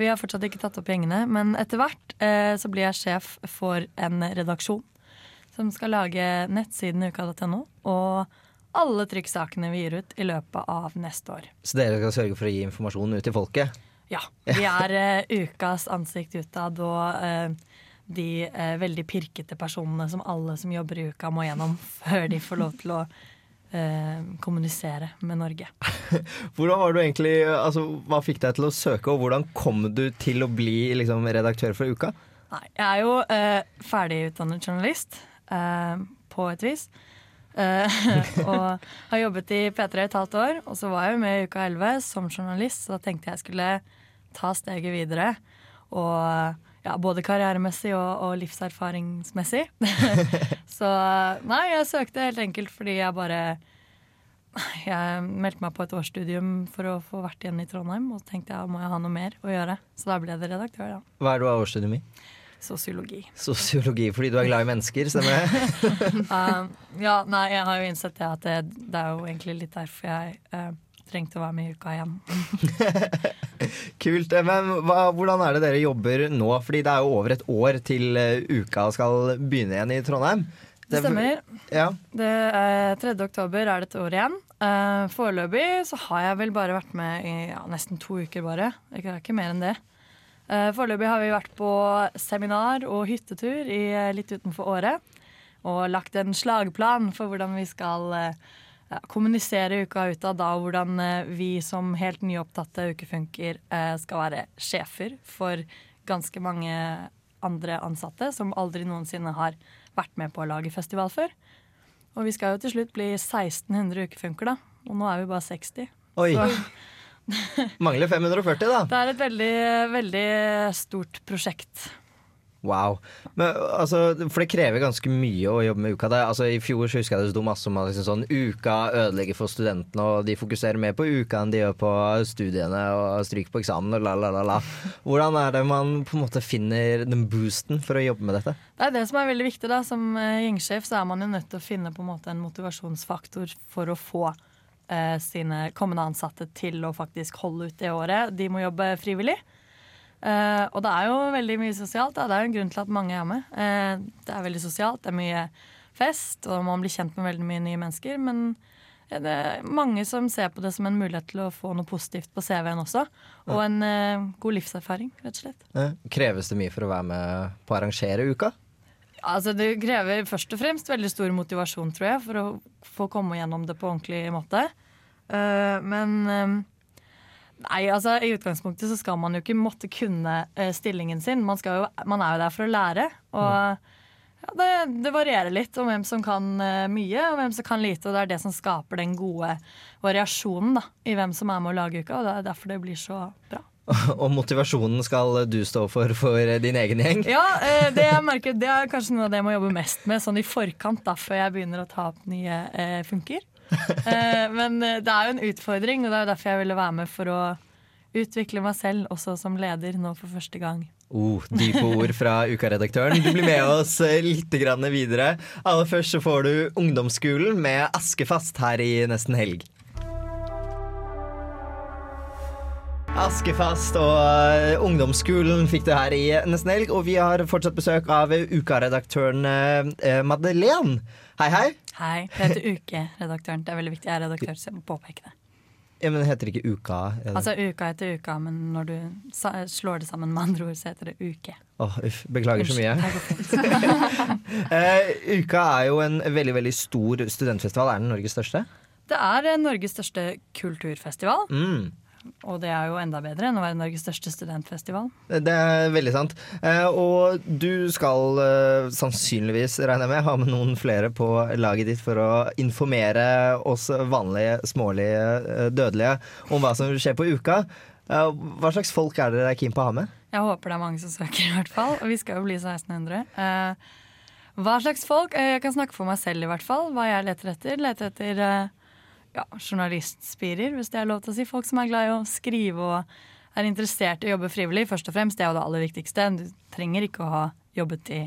Vi har fortsatt ikke tatt opp gjengene, men etter hvert uh, så blir jeg sjef for en redaksjon som skal lage nettsiden uka.no og alle trykksakene vi gir ut i løpet av neste år. Så dere skal sørge for å gi informasjon ut til folket? Ja. <laughs> Vi er uh, ukas ansikt utad og uh, de uh, veldig pirkete personene som alle som jobber i uka må gjennom <laughs> før de får lov til å kommunisere med Norge. <laughs> Hvordan var du egentlig, altså, Hva fikk deg til å søke, og hvordan kom du til å bli liksom, redaktør for uka? Nei, jeg er jo ferdigutdannet journalist på et vis. Eh, <laughs> og har jobbet i P3 i et halvt år, og så var jeg jo med i Uka 11 som journalist, så da tenkte jeg skulle ta steget videre. Og ja, både karrieremessig og, og livserfaringsmessig. <laughs> så nei, jeg søkte helt enkelt fordi jeg bare Jeg meldte meg på et årsstudium for å få vært igjen i Trondheim, og så tenkte jeg må jeg ha noe mer å gjøre. Så da ble det redaktør, da. Hva er det du har årsstudium i? Sosiologi. Sosiologi, fordi du er glad i mennesker, stemmer det? <laughs> Um, ja, nei, jeg har jo innsett det at det, det er jo egentlig litt derfor jeg uh, trengte å være med i uka igjen. <laughs> Kult. Eh, Men hva, hvordan er det dere jobber nå? Fordi det er jo over et år til eh, uka skal begynne igjen i Trondheim. Det stemmer. Ja. Det er 3. oktober er det et år igjen. Uh, foreløpig så har jeg vel bare vært med i ja, nesten to uker, bare. Er ikke mer enn det. Uh, foreløpig har vi vært på seminar og hyttetur i, eh, litt utenfor året. Og lagt en slagplan for hvordan vi skal uh, ja, kommunisere uka ut av da, og hvordan vi som helt nyopptatte ukefunker skal være sjefer for ganske mange andre ansatte som aldri noensinne har vært med på å lage festival før. Og vi skal jo til slutt bli 1600 ukefunker, da. Og nå er vi bare 60. Oi. Så Mangler 540, da. det er et veldig, veldig stort prosjekt. Wow. Men, altså, for det krever ganske mye å jobbe med uka. Altså, I fjor så husker jeg det sto masse om at liksom, sånn, uka ødelegger for studentene, og de fokuserer mer på uka enn de gjør på studiene og stryker på eksamen og la, la, la, la. Hvordan er det man på en måte finner den boosten for å jobbe med dette? Det er det som er veldig viktig. da. Som eh, gjengsjef så er man jo nødt til å finne på en måte en motivasjonsfaktor for å få eh, sine kommende ansatte til å faktisk holde ut det året. De må jobbe frivillig. Eh, og det er jo veldig mye sosialt. Da. Det er jo en grunn til at mange er med. Eh, det er veldig sosialt, det er mye fest, og man blir kjent med veldig mye nye mennesker. Men eh, det er mange som ser på det som en mulighet til å få noe positivt på CV-en også. Og en eh, god livserfaring, rett og slett. Eh, Kreves det mye for å være med på å arrangere uka? Altså, det krever først og fremst veldig stor motivasjon, tror jeg, for å få komme gjennom det på ordentlig måte. Uh, men um, Nei, altså I utgangspunktet så skal man jo ikke måtte kunne uh, stillingen sin. Man, skal jo, man er jo der for å lære. Og ja, det, det varierer litt om hvem som kan uh, mye, og hvem som kan lite. Og det er det som skaper den gode variasjonen da, i hvem som er med å lage uka. Og det er derfor det blir så bra. <laughs> Og motivasjonen skal du stå for for din egen gjeng? Ja, eh, det jeg merker, det er kanskje noe av det jeg må jobbe mest med sånn i forkant, da, før jeg begynner å ta opp nye eh, funker. <laughs> Eh, men eh, det er jo en utfordring, og det er jo derfor jeg ville være med for å utvikle meg selv, også som leder, nå for første gang. Oh, Dype ord fra Uka-redaktøren. Du blir med oss eh, litt videre. Aller først så får du Ungdomsskolen med Askefast her i Nesten Helg. Askefast og eh, Ungdomsskolen fikk du her i Nesten Helg, og vi har fortsatt besøk av Uka-redaktøren eh, Madeleine. Hei, hei. Hei, jeg heter Uke-redaktøren. Det er veldig viktig. Jeg er redaktør, så jeg må påpeke det. Ja, men heter det ikke Uka? Altså Uka heter uka, men når du slår det sammen med andre ord, så heter det uke. Åh, uff, beklager så mye. <laughs> Eh, Uka er jo en veldig veldig stor studentfestival. Er den Norges største? Det er eh, Norges største kulturfestival, Mm. Og det er jo enda bedre enn å være Norges største studentfestival. Det er veldig sant. Eh, og du skal eh, sannsynligvis, regner jeg med, ha med noen flere på laget ditt for å informere oss vanlige, smålige, eh, dødelige om hva som skjer på uka. Hva slags folk er dere er keen på å ha med? Jeg håper det er mange som søker, i hvert fall. Og vi skal jo bli 1600. Eh, hva slags folk? Jeg kan snakke for meg selv, i hvert fall. Hva jeg leter etter. Leter etter ja, journalistspirer, hvis det er lov til å si. Folk som er glad i å skrive og er interessert i å jobbe frivillig, først og fremst. Det er jo det aller viktigste. Du trenger ikke å ha jobbet i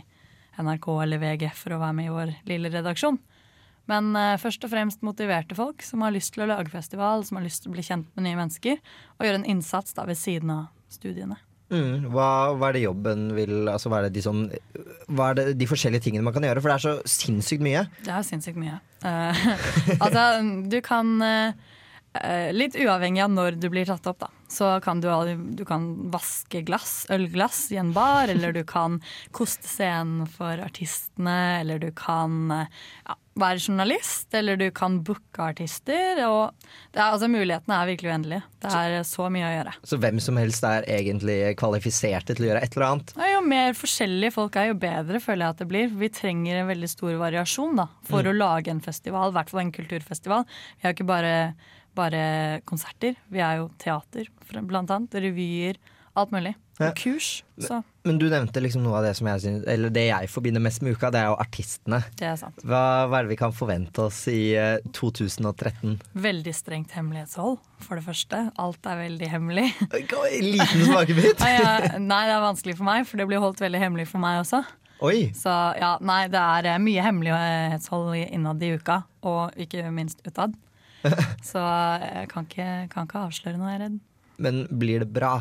NRK eller VG for å være med i vår lille redaksjon. Men uh, først og fremst motiverte folk som har lyst til å lage festival, som har lyst til å bli kjent med nye mennesker, og gjøre en innsats da ved siden av studiene. Mm, hva, hva er det jobben vil altså, hva, er det de som, hva er det de forskjellige tingene man kan gjøre? For det er så sinnssykt mye. Det er sinnssykt mye. Uh, <laughs> altså, du kan eh, eh, Litt uavhengig av når du blir tatt opp, da. Så kan du, du kan vaske glass, ølglass i en bar, eller du kan koste scenen for artistene, eller du kan eh, ja, være journalist, eller du kan booke artister. Og det er, altså, mulighetene er virkelig uendelige. Det er så mye å gjøre. Så hvem som helst er egentlig kvalifiserte til å gjøre et eller annet. Ja, jo mer forskjellige folk er, jo bedre føler jeg at det blir. Vi trenger en veldig stor variasjon da, for Mm. å lage en festival, i hvert fall en kulturfestival. Vi har ikke bare, bare konserter, vi er jo teater, blant annet. Revyer, alt mulig. Ja. Og kurs. Så Men du nevnte liksom noe av det som jeg synes, Eller det jeg forbinder mest med uka, det er jo artistene. det er sant. Hva, hva er det vi kan forvente oss i eh, 2013? Veldig strengt hemmelighetshold, for det første. Alt er veldig hemmelig. Liten smakebit. <laughs> Ja, nei, det er vanskelig for meg, for det blir holdt veldig hemmelig for meg også. Oi. Så ja, nei, det er eh, mye hemmelighetshold innad i uka, og ikke minst utad. <laughs> Så jeg kan ikke, kan ikke avsløre noe, jeg er redd. Men blir det bra?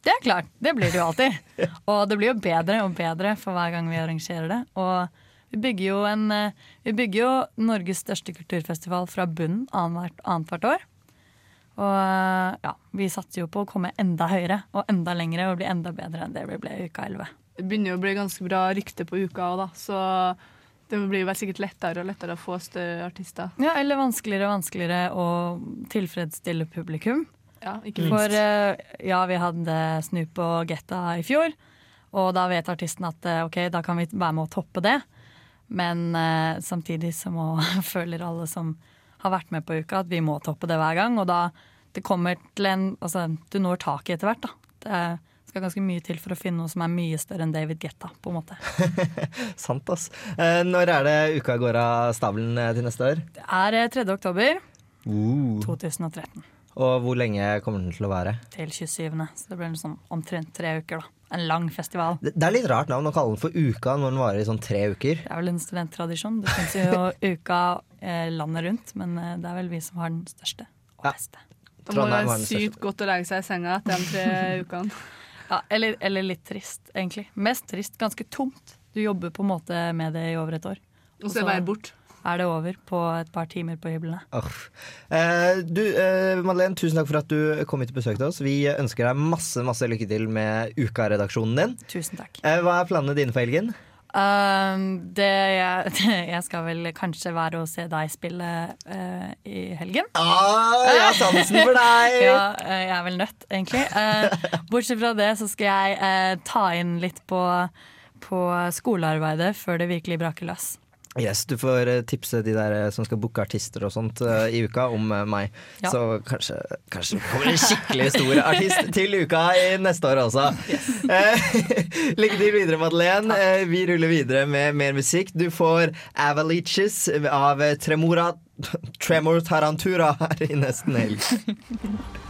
Det er klart, det blir det jo alltid. Og det blir jo bedre og bedre for hver gang vi arrangerer det. Og vi bygger jo, en, eh, vi bygger jo Norges største kulturfestival fra bunnen annethvert annethvert år. Og eh, ja, vi satser jo på å komme enda høyere og enda lengre og bli enda bedre enn det vi ble i uka 11. Det begynner jo å bli ganske bra rykte på uka òg, da. Så det blir vel sikkert lettere og lettere å få større artister. Ja, eller vanskeligere og vanskeligere å tilfredsstille publikum. Ja, ikke minst. For eh, ja, vi hadde Snoop og Getta i fjor, og da vet artisten at eh, ok, da kan vi være med å toppe det. Men eh, samtidig så må, <laughs> føler alle som har vært med på uka, at vi må toppe det hver gang. Og da det kommer til en Altså, du når taket etter hvert, da. Det skal ganske mye til for å finne noe som er mye større enn David Getta, på en måte. <laughs> Sant, ass. Når er det uka går av stabelen til neste år? Det er eh, 3. oktober Uh. 2013 Og hvor lenge kommer den til å være? til 27. Så det blir sånn omtrent tre uker, da. En lang festival. Det, det er litt rart navn å kalle den for Uka når den varer i sånn tre uker. Det er vel en studenttradisjon. Det finnes jo <laughs> uka eh, landet rundt, men eh, det er vel vi som har den største og beste. Da må det være sykt godt å legge seg i senga etter de tre <laughs> ukene. Ja, eller, eller litt trist, egentlig. Mest trist. Ganske tomt. Du jobber på en måte med det i over et år. Og så er det bare bort. Er det over på et par timer på hyblene. Oh. Eh, du, eh, Madeleine, tusen takk for at du kom hit og besøkte oss. Vi ønsker deg masse masse lykke til med Uka-redaksjonen din. Tusen takk. Eh, hva er planene dine for helgen? Um, det jeg, <laughs> jeg skal vel kanskje være å se deg spille uh, i helgen. Ah, jeg har sansen for deg! <laughs> ja, eh, jeg er vel nødt, egentlig. Uh, <laughs> bortsett fra det så skal jeg ta inn litt på, på skolearbeidet før det virkelig braker løs. Yes, Du får eh, tipse de der eh, som skal booke artister og sånt uh, i uka, om uh, meg. Ja. Så kanskje, kanskje kommer en skikkelig stor artist til uka i neste år også. Eh, <laughs> Lykke til videre, Madeleine. Vi ruller videre med mer musikk. Du får Avaliches av Tremora Tremor Tarantura her i nesten helg. <laughs>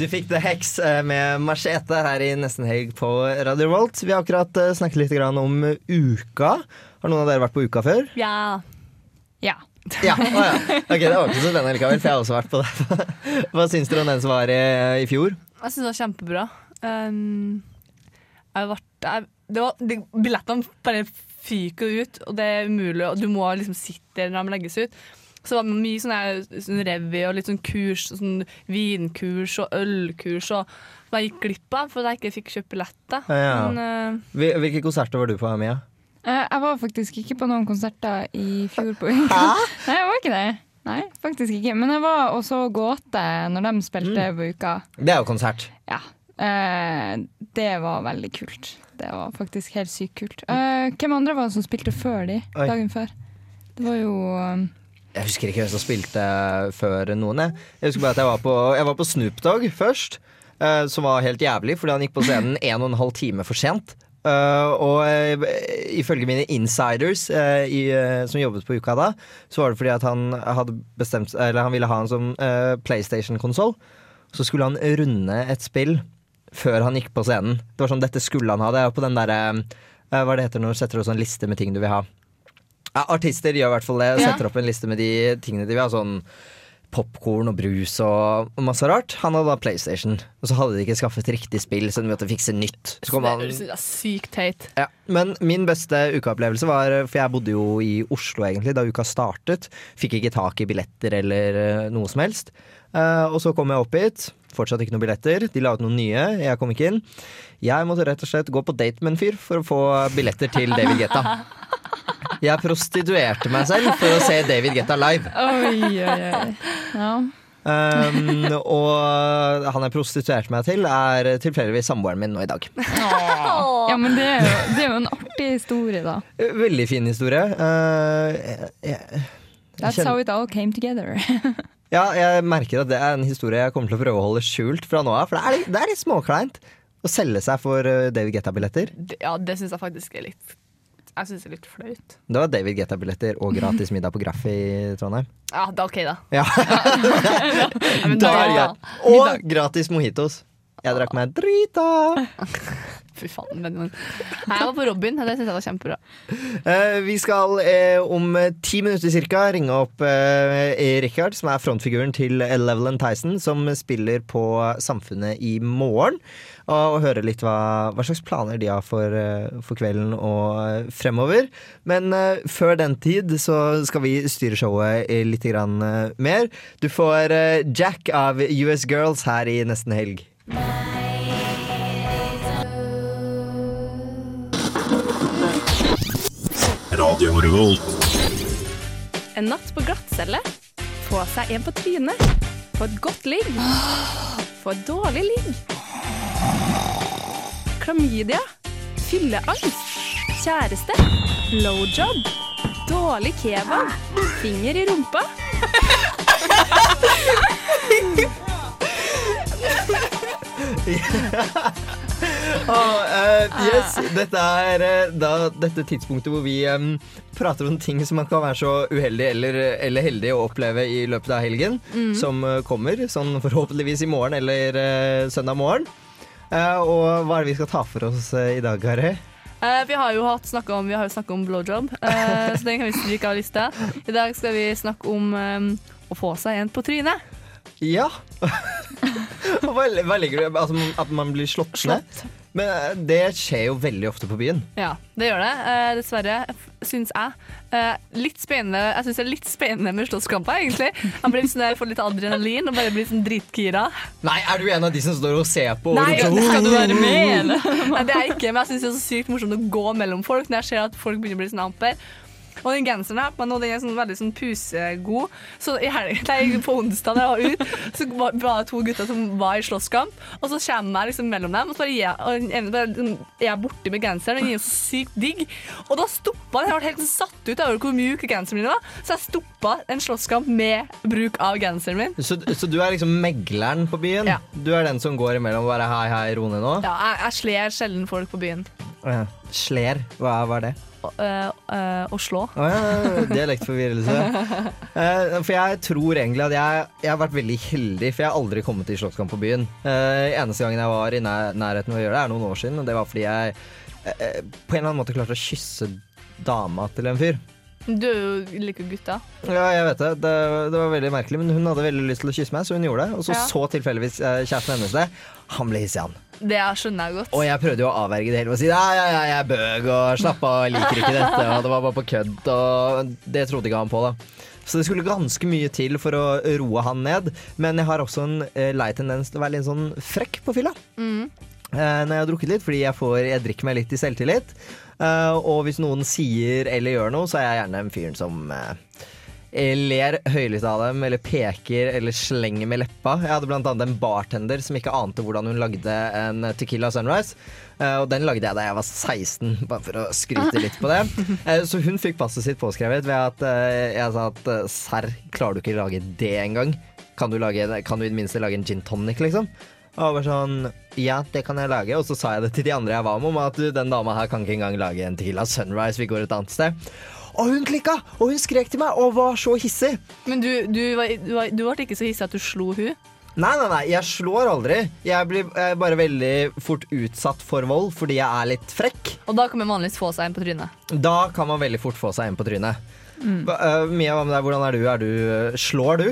Du fikk The Hex eh, med Machete her i nesten helg på Radio Volt. Vi har akkurat eh, snakket litt om uka. Har noen av dere vært på uka før? Ja. Ja. Ja, Oh, ja. Ok, Det var ikke så spennende likevel, for jeg har også vært på det. <laughs> Hva syns dere om den som var i, i fjor? Jeg syns det var kjempebra. Um, jeg ble, jeg, det var, de, billettene bare fyker ut, og det er umulig. Og du må liksom sitte der når de legges ut. Så det var mye sånn sånn revy og litt sånn kurs, sånn vinkurs og ølkurs og som jeg gikk glipp av fordi jeg ikke fikk kjøpt billetter. Ja. Men uh, Hvilke konserter var du på, Mia? Uh, jeg var faktisk ikke på noen konserter i fjor på uka. <laughs> Nei, jeg var ikke det. Nei, faktisk ikke. Men jeg var og så Gåte når de spilte Mm. på uka. Det er jo konsert. Ja. Uh, det var veldig kult. Det var faktisk helt sykt kult. Eh, hvem andre var det som spilte før de? Oi. Dagen før? Det var jo Jeg husker ikke hvem som spilte før noen. Jeg, jeg husker bare at jeg var på, jeg var på Snoop Dogg først, uh, som var helt jævlig fordi han gikk på scenen en og en halv time for sent. Uh, og uh, ifølge mine insiders uh, i, som jobbet på uka da, så var det fordi at han hadde bestemt Eller han ville ha en sånn eh, PlayStation-konsoll. Så skulle han runde et spill før han gikk på scenen. Det var sånn, Dette skulle han ha. Det er på den derre Hva det heter når du setter opp en liste med ting du vil ha. Ja, artister gjør i hvert fall det. Setter opp en liste med de tingene de vil ha. Sånn popkorn og brus og masse rart. Han hadde da PlayStation, og så hadde de ikke skaffet riktig spill, så de måtte fikse nytt. Så det er sykt teit. ja, Men min beste ukeopplevelse var For jeg bodde jo i Oslo egentlig da uka startet. Fikk ikke tak i billetter eller eh, noe som helst. Uh, og så kom jeg opp hit. Fortsatt ikke noen billetter. De la ut noen nye. Jeg kom ikke inn. Jeg måtte rett og slett gå på date med en fyr for å få billetter til David Guetta. <laughs> Jeg prostituerte meg selv for å se David Getta live. Oi, oi, oi. Ja. Um, og han jeg prostituerte meg til, er tilfeldigvis samboeren min nå i dag. ja, men det er, jo, det er jo en artig historie, da. Veldig fin historie. Uh, jeg, jeg, That's how it all came together. <laughs> Ja, jeg merker at det er en historie jeg kommer til å prøve å holde skjult fra nå av. For det er, litt- det er litt småkleint å selge seg for uh, David Getta-billetter? Ja, det syns jeg faktisk er litt Jeg synes det er litt flaut. Det var David Getta-billetter og gratis middag på Graff i Trondheim. Ja, det er OK, da. Ja. <laughs> men Da <laughs> er jeg. Og gratis mojitos. Jeg drakk meg drita. <laughs> Fy faen. Men, men. Nei, jeg var på Robin, det syns jeg var kjempebra. Eh, vi skal eh, om eh, ti minutter cirka ringe opp eh, Rikard, som er frontfiguren til Leveland Tyson, som spiller på Samfunnet i morgen. Og, og høre litt hva, hva slags planer de har for, eh, for kvelden og eh, fremover. Men uh, før den tid så skal vi styre showet litt grann, uh, mer. Du får uh, Jack av US Girls her i nesten helg. Radio Revolt. En natt på glattcelle. Få seg en på trynet. Få et godt ligg. Få et dårlig ligg. Klamydia. Fylleangst. Kjæreste. Blowjob. Dårlig kebab. Finger i rumpa. <laughs> Oh, uh, yes, dette er uh, da dette tidspunktet hvor vi um, prater om ting som man kan være så uheldig eller, eller heldig å oppleve i løpet av helgen, mm. som uh, kommer, sånn forhåpentligvis i morgen eller søndag morgen. Eh, og hva er det vi skal ta for oss eh, i dag, Kari? Uh, vi har jo snakket om, om blowjob, uh, så den kan vi stryke av lista. I dag skal vi snakke om um, å få seg en på trynet. Ja. <laughs> hva, hva legger du altså, At man blir slått ned? Men eh, det skjer jo veldig ofte på byen. Ja, det gjør det. Eh, dessverre, syns jeg. Eh, litt spennende Jeg syns det er litt spennende med slåsskamper, egentlig. Jeg blir sånn der, får litt adrenalin og bare blir sånn dritgira. Nei, er du en av de som står og ser på? og Nei, roper sånn, skal du være med, eller? Nei, det er jeg ikke, men jeg syns det er så sykt morsomt å gå mellom folk når jeg ser at folk begynner å bli sånn amper. Og den genseren her på meg nå, den er sånn veldig sånn pusegod. Så i helg, <laughs> nei, på onsdag da jeg var ute, så var det to gutter som var i slåsskamp. Og så kommer jeg liksom mellom dem, og så bare, jeg- sånn, er jeg borti med genseren. Den er jo så sykt digg. Og da stoppa den. Jeg ble helt satt ut over hvor mjuk genseren min var. Så jeg stoppa en slåsskamp med bruk av genseren min. Så, så du er liksom megleren på byen? Ja. Du er den som går imellom og bare hei, hei, ro ned nå? Ja, jeg, jeg sler sjelden folk på byen. Ja. Sler, hva hva er det? Øh, øh, å slå. Å ja, dialektforvirrelse. <laughs> Eh, for jeg tror egentlig at jeg, jeg har vært veldig heldig, for jeg har aldri kommet i slåsskamp på byen. Eh, eneste gangen jeg var i nær, nærheten av å gjøre det, er noen år siden, og det var fordi jeg eh, på en eller annen måte klarte å kysse dama til en fyr. Du er jo like gutter. Ja, jeg vet det. det. Det var veldig merkelig, men hun hadde veldig lyst til å kysse meg, så hun gjorde det. Og så Ja. så tilfeldigvis eh, kjæresten hennes det. Han ble hissig, han. Det skjønner jeg godt. Og jeg prøvde jo å avverge det hele ved å si ja, ja, ja, jeg er bøg og slapp av, liker ikke dette. Og det var bare på kødd, og det trodde ikke han på, da. Så det skulle ganske mye til for å roe han ned. Men jeg har også en eh, lei tendens til å være litt sånn frekk på fylla. Mm. Eh, når jeg har drukket litt, fordi jeg, får, jeg drikker meg litt i selvtillit. Eh, og hvis noen sier eller gjør noe, så er jeg gjerne den fyren som eh, ler høylytt av dem, eller peker eller slenger med leppa. Jeg hadde annet en bartender som ikke ante hvordan hun lagde en Tequila Sunrise. Eh, og den lagde jeg da jeg var 16, bare for å skryte litt på det. <laughs> Så hun fikk passet sitt påskrevet ved at jeg sa at serr, klarer du ikke å lage det engang? Kan, du lage- kan du i det minste lage en gin tonic, liksom? Og var sånn Ja, det kan jeg lage. Og så sa jeg det til de andre jeg var med om, at du, den dama her kan ikke engang lage en Tequila Sunrise, vi går et annet sted. Og hun klikka! Og hun skrek til meg og var så hissig. Men du, du, var, du, var, du ble ikke så hissig at du slo hun? Nei, nei, nei, jeg slår aldri. Jeg blir jeg bare veldig fort utsatt for vold fordi jeg er litt frekk. Og da kan man vanligvis få seg en på trynet. Da kan man veldig fort få seg en på trynet. Mm. Øh, Mia? Hvordan er du? Er du øh, slår du?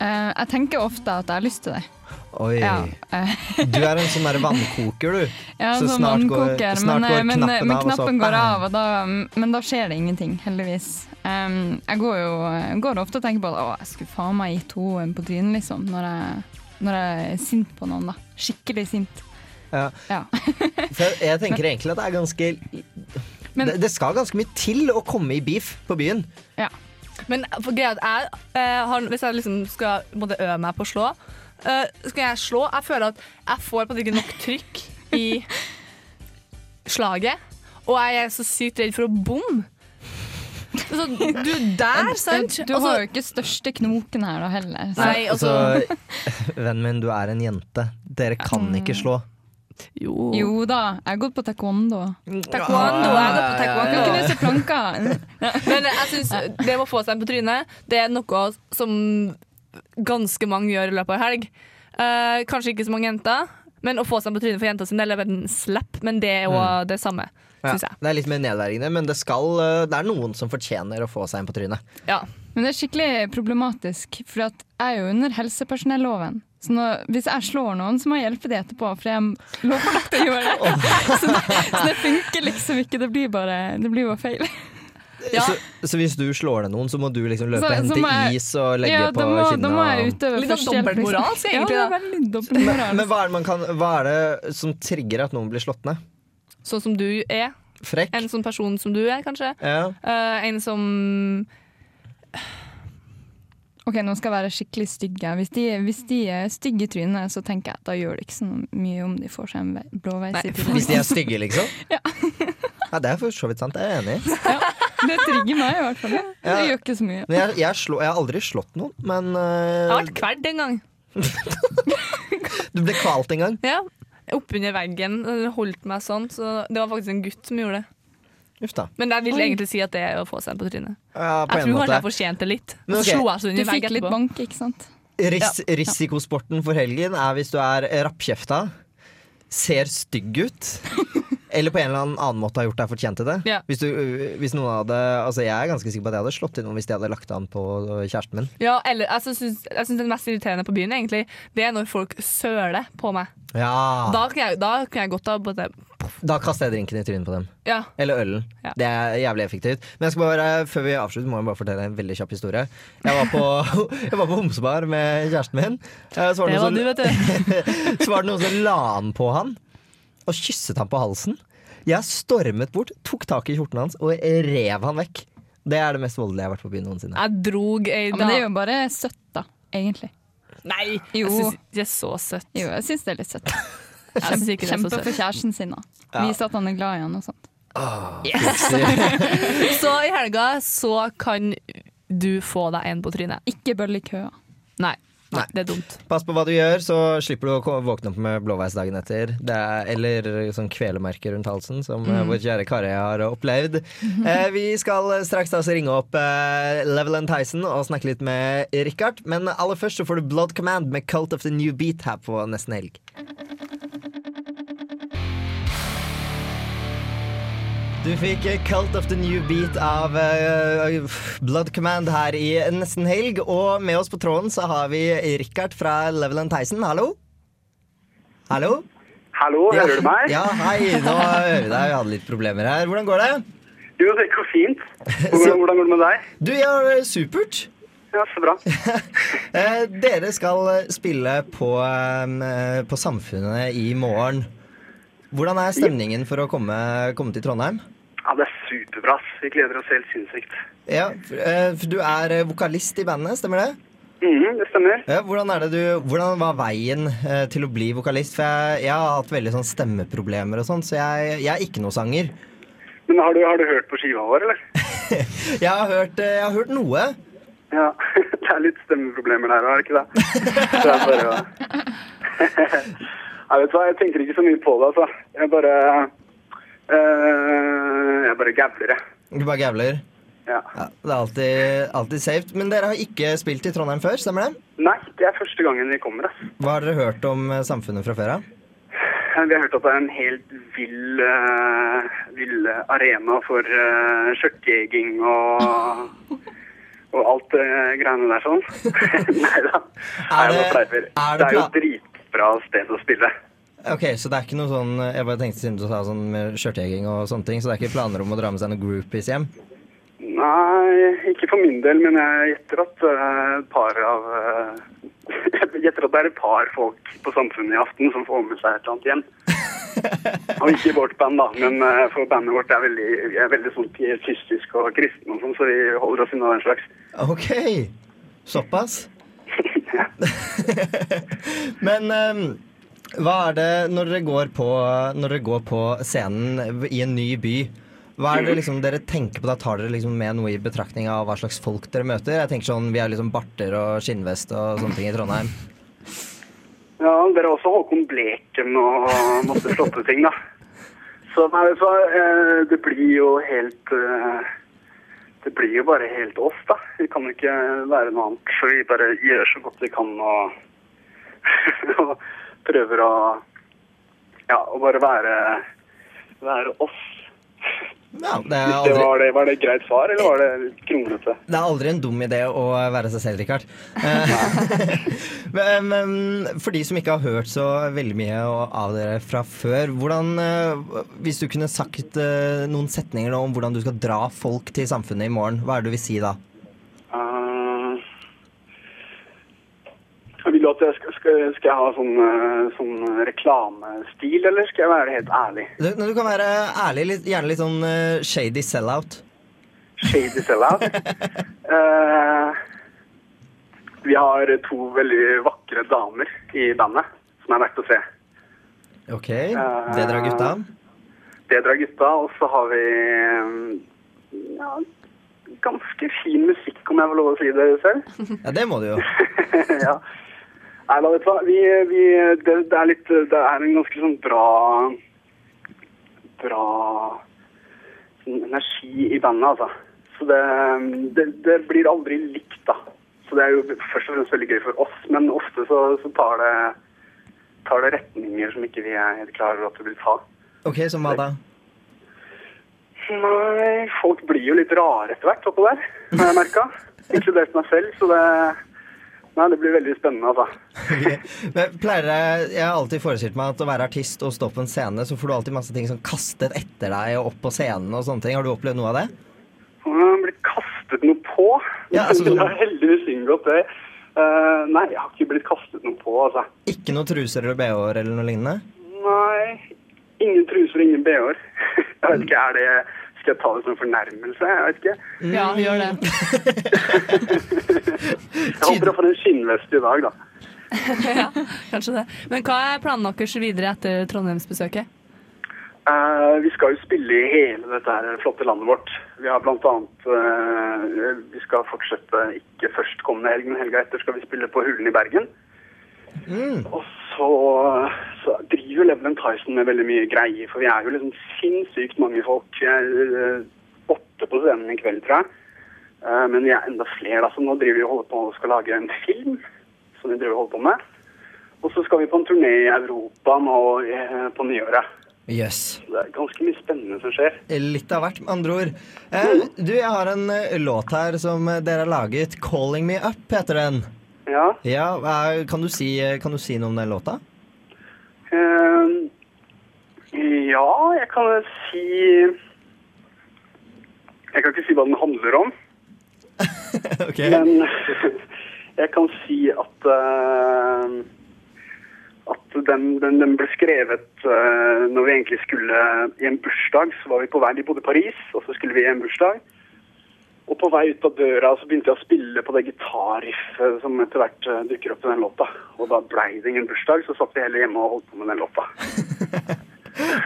Eh, jeg tenker ofte at jeg har lyst til det. Oi. Ja, eh. Du er en sånn der vannkoker, du. <laughs> Ja, Så sånn snart går- snart men, går eh, men, knappen men av, knappen går av, da, men da skjer det ingenting, heldigvis. Um, jeg går jo går ofte og tenker på at å, jeg skulle faen meg gitt henne en på trynet, liksom, når jeg, når jeg er sint på noen. da. Skikkelig sint. Ja. Ja. <laughs> For jeg, jeg tenker egentlig at det er ganske det, det skal ganske mye til å komme i beef på byen. Men for greia er at jeg, eh, har, hvis jeg liksom skal måtte øve meg på å slå, eh, skal jeg slå Jeg føler at jeg får på en måte ikke nok trykk i slaget. Og jeg er så sykt redd for å bomme. Så du der, sant? Du har jo ikke største knoken her da heller. så- Nei, altså <laughs> Vennen min, du er en jente. Dere kan ikke slå. Jo. Jo da, jeg har gått på taekwondo. Taekwondo, jeg har gått på taekwondo. Jeg kunne knuse planker. Men jeg synes det med å få seg en på trynet, det er noe som ganske mange gjør i løpet av en helg. Eh, kanskje ikke så mange jenter, men å få seg en på trynet for jenta sin del er en slapp, men det er jo Mm. det samme, Ja, syns jeg. det er litt mer nedverdigende, men det, skal, øh, det er noen som fortjener å få seg en på trynet. Ja. Men det er skikkelig problematisk, for at jeg er jo under helsepersonelloven. Så nå, hvis jeg slår noen, så må jeg hjelpe de etterpå, for jeg er lovpålagt å gjøre det. så, det. så det funker liksom ikke. Det blir bare, det blir bare feil. Så, så hvis du slår ned noen, så må du liksom løpe og hente jeg- is og legge ja, på da må, kinna? Da må jeg utøve Litt av førstehjelp, liksom. dobbeltmoralsk, egentlig, Ja, det er Men, men hva, er det man kan, hva er det som trigger at noen blir slått ned? Sånn som du er. Frekk? En sånn person som du er, kanskje. Ja. Uh, en som Ok, nå skal jeg være skikkelig stygg. Hvis de, hvis de er stygge i trynet, så tenker jeg at da gjør det ikke så mye om de får seg en ve- blåveis i trynet. Hvis de er stygge, liksom? <laughs> Ja. Det er for så vidt sant, jeg er enig. Det trigger meg i hvert fall. ja. Det Ja. gjør ikke så mye. Jeg, jeg, slå, jeg har aldri slått noen, men uh... Jeg har vært kveld en gang. <laughs> du ble kvalt en gang. Ja, Oppunder veggen. Holdt meg sånn. Så det var faktisk en gutt som gjorde det. Men jeg vil egentlig si at det er å få seg en på trynet. Ja, på jeg en tror kanskje måte. jeg fortjente litt. Men okay. så slo jeg Du fikk litt bank, ikke sant? Ris Risikosporten for helgen er hvis du er rappkjefta, ser stygg ut, <laughs> eller på en eller annen måte har gjort deg fortjent til det. Ja. Hvis, du, hvis noen hadde Altså Jeg er ganske sikker på at jeg hadde slått til noen hvis de hadde lagt an på kjæresten min. Ja, eller altså, syns, jeg syns det mest irriterende på byen egentlig Det er når folk søler på meg. Ja. Da kan jeg, da kan jeg godt ha Da kaster jeg drinken i trynet på dem. Ja. Eller ølen. Ja. Det er jævlig effektivt. Men jeg skal bare, før vi avslutter, må jeg bare fortelle en veldig kjapp historie. Jeg var på, <laughs> jeg var på homsebar med kjæresten min. Eh, Så var det, Det var som, du, vet du. <laughs> så var det noen som la an på han og kysset han på halsen. Jeg stormet bort, tok tak i kjorten hans og rev han vekk. Det er det mest voldelige jeg har vært på byen noensinne. Jeg drog ei Ja, men det er jo bare søtt, da, egentlig. Nei, Jo. jeg syns det er så søtt. Jo, jeg syns det er litt søtt. <laughs> Kjempe for kjæresten sin, da. Ja. Vise at han er glad i han og sånt. <laughs> Så i helga så kan du få deg en på trynet. Ikke bøll i køa. Nei. Nei. Det er dumt. Pass på hva du gjør, så slipper du å våkne opp med blåveis dagen etter. Det er, eller sånn kvelemerke rundt halsen, som eh, Mm. vår kjære Kari har opplevd. Eh, vi skal straks da ringe opp eh, Leveland Tyson og snakke litt med Richard. Men aller først så får du Blood Command med Cult of the New Beat her på nesten helg. Du fikk eh, Cult of the New Beat av eh, Blood Command her i nesten helg. Og med oss på tråden så har vi Richard fra Leveland Tyson. Hallo? Hallo? Hallo, Ja, hører du meg? Ja, hei. Nå hører vi deg. Vi hadde litt problemer her. Hvordan går det? Jo, det går fint. Hvordan, <laughs> hvordan går det med deg? Du, jeg har det supert. Ja, så bra. <laughs> Eh, dere skal spille på, eh, på Samfunnet i morgen. Hvordan er stemningen for å komme, komme til Trondheim? Ja, det er superbra. Vi gleder oss helt sinnssykt. Ja, for, eh, Du er eh, vokalist i bandet, stemmer det? Mhm, det stemmer. Ja, hvordan, er det du, hvordan var veien eh, til å bli vokalist? For jeg, jeg har hatt veldig sånn stemmeproblemer og sånn, så jeg, jeg er ikke noe sanger. Men har du, har du hørt på skiva vår, eller? <laughs> Jeg har hørt, jeg har hørt noe. Ja, <laughs> det er litt stemmeproblemer der, er det ikke det? <laughs> det er bare... Jeg vet hva, jeg tenker ikke så mye på det, altså. Jeg bare... eh, jeg bare gavler, jeg. Du bare gavler. Ja. Ja, det er alltid, alltid safe. Men dere har ikke spilt i Trondheim før, stemmer det? Nei, det er første gangen vi kommer, ass. Hva har dere hørt om eh, samfunnet fra før av? Vi har hørt at det er en helt vill, uh, vill arena for uh, skjørtjeging og, <laughs> og alt det greiene der sånn. <laughs> Nei da. Er det- er det, er Det det er jo pla- dritbra sted å spille. Ok, Så det er ikke noe sånn Jeg bare tenkte siden du sa sånn med skjørtjeging og sånne ting, så det er ikke planer om å dra med seg noen groupies hjem? Nei, ikke for min del, men jeg gjetter at eh, et par av eh, <laughs> Jeg gjetter at det er et par folk på Samfunnet i aften som får med seg et eller annet hjem. <laughs> Og ikke vårt band, da, men eh, for bandet vårt er veldig, er veldig sånn pietistiske og kristen og sånn, så vi holder oss unna den slags. Ok, såpass. <laughs> <laughs> Men um, hva er det når dere, går på, når dere går på scenen i en ny by? Hva er det liksom dere tenker på da? Tar dere liksom med noe i betraktning av hva slags folk dere møter? Jeg tenker sånn, Vi har liksom barter og skinnvest og sånne ting i Trondheim. Ja, dere har også Håkon Bleken og masse flotte ting, da. Så nei, så eh, det blir jo helt eh, Det blir jo bare helt oss, da. Vi kan jo ikke være noe annet. Så vi bare gjør så godt vi kan og, <laughs> og prøver å Ja, å bare være, være oss. Ja, det er Det aldri, var, det, var det et greit svar, eller var det kronglete? det er aldri en dum idé å være seg selv, Rikard. <laughs> Eh, <laughs> men, men for de som ikke har hørt så veldig mye av dere fra før, hvordan, eh, hvis du kunne sagt eh, noen setninger om hvordan du skal dra folk til samfunnet i morgen, hva er det du vil si da? Eh, vil du at jeg skal, skal, skal jeg ha sånn, eh, sånn reklamestil, eller skal jeg være helt ærlig? Du, du kan være ærlig, litt, gjerne litt sånn uh, shady sellout. Shady sellout. uh, <laughs> vi har to veldig vakre damer i bandet som er verdt å se. Ok, det drar gutta. Det drar gutta, og så har vi eh, ja, ganske fin musikk, om jeg får lov å si det selv. Ja, det må du jo. <laughs> ja. Nei, da vet du hva. Vi, vi, det, det, er litt, det er en ganske sånn bra Bra sånn energi i bandet, altså. Så det, det, det blir aldri likt, da. Så det er jo først og fremst veldig gøy for oss, men ofte så, så tar, det, tar det retninger som ikke vi er helt klar over at det vil ta. Ok, som hva da? Nei, folk blir jo litt rare etter hvert oppå der, har jeg merka. <laughs> Inkludert meg selv, så det Nei, det blir veldig spennende, altså. Men pleier Jeg har alltid forestilt meg at å være artist og stå på en scene, så får du alltid masse ting som kastet etter deg og opp på scenen og sånne ting. Har du opplevd noe av det? Jeg har blitt kastet noe på. Ja, altså <laughs> sånn- det har heldigvis unngått det. Uh, nei, jeg har ikke blitt kastet noe på, altså. Ikke noe truser eller bh-er eller noe lignende? Nei, ingen truser, ingen bh-er. <laughs> Jeg vet ikke, er det Skal jeg ta det som en fornærmelse? Jeg vet ikke. Ja, gjør det. <laughs> Jeg håper jeg får en skinnvest i dag, da. <laughs> ja, kanskje det. Men hva er planene deres videre etter Trondheimsbesøket? Uh, vi skal jo spille i hele dette her flotte landet vårt. Vi har bl.a. annet eh, Vi skal fortsette ikke først kommende helg, men helga etter skal vi spille på Hulen i Bergen. Og så, så driver jo Tyson med veldig mye greier, for vi er jo liksom sinnssykt mange folk. Vi er eh, åtte på scenen i kveld, tror jeg. Eh, men vi er enda flere, da, nå driver vi og holder på og skal lage en film som vi driver og holder på med. Og så skal vi på en turné i Europa nå eh, på nyåret. Yes. Det er ganske mye spennende som skjer. Litt av hvert, med andre ord. Eh, du, jeg har en låt her som dere har laget. 'Calling Me Up' heter den. Ja. Ja, kan, du si, kan du si noe om den låta? Eh, ja, jeg kan si Jeg kan ikke si hva den handler om. <laughs> Men <laughs> jeg kan si at uh, at den, den, den ble skrevet uh, når vi egentlig skulle i en bursdag. Så var vi på vei, de bodde i Paris, og så skulle vi i en bursdag. Og på vei ut av døra så begynte jeg å spille på det gitarriffet som etter hvert eh, dukker opp i den låta. Og da blei det ingen bursdag, så satt vi heller hjemme og holdt på med den låta. <laughs>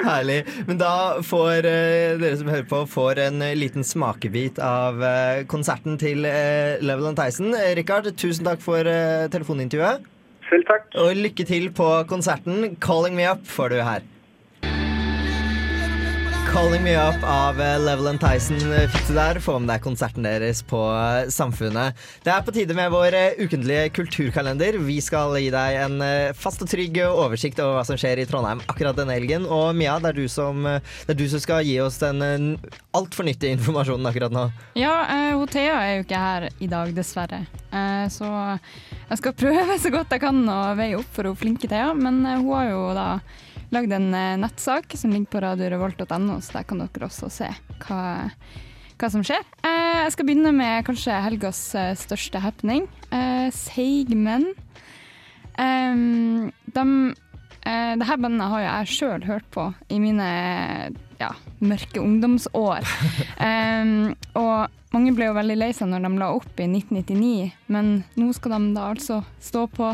Herlig. Men da får eh, dere som hører på, får en eh, liten smakebit av konserten til eh, Level and Tyson. Rikard, tusen takk for telefonintervjuet. Selv takk. Og lykke til på konserten. 'Calling Me Up' får du her. 'Calling Me Up' av eh, Level and Tyson eh, fikk du der. Få med deg konserten deres på eh, Samfunnet. Det er på tide med vår ukentlige kulturkalender. Vi skal gi deg en fast og trygg oversikt over hva som skjer i Trondheim akkurat denne helgen. Og Mia, det er du som, er du som skal gi oss den altfor nyttige informasjonen akkurat nå. Ja, uh, Thea er jo ikke her i dag, dessverre. Uh, så jeg skal prøve så godt jeg kan å veie opp for hun flinke Thea. Men hun har jo da lagd en eh, nettsak som ligger på radiorevolt.no, så der kan dere også se hva, hva som skjer. Eh, jeg skal begynne med kanskje helgas eh, største happening. Seigmenn. De, det her bandet har jo jeg sjøl hørt på i mine ja, mørke ungdomsår. <laughs> og mange ble jo veldig lei seg når de la opp i 1999, men nå skal de da altså stå på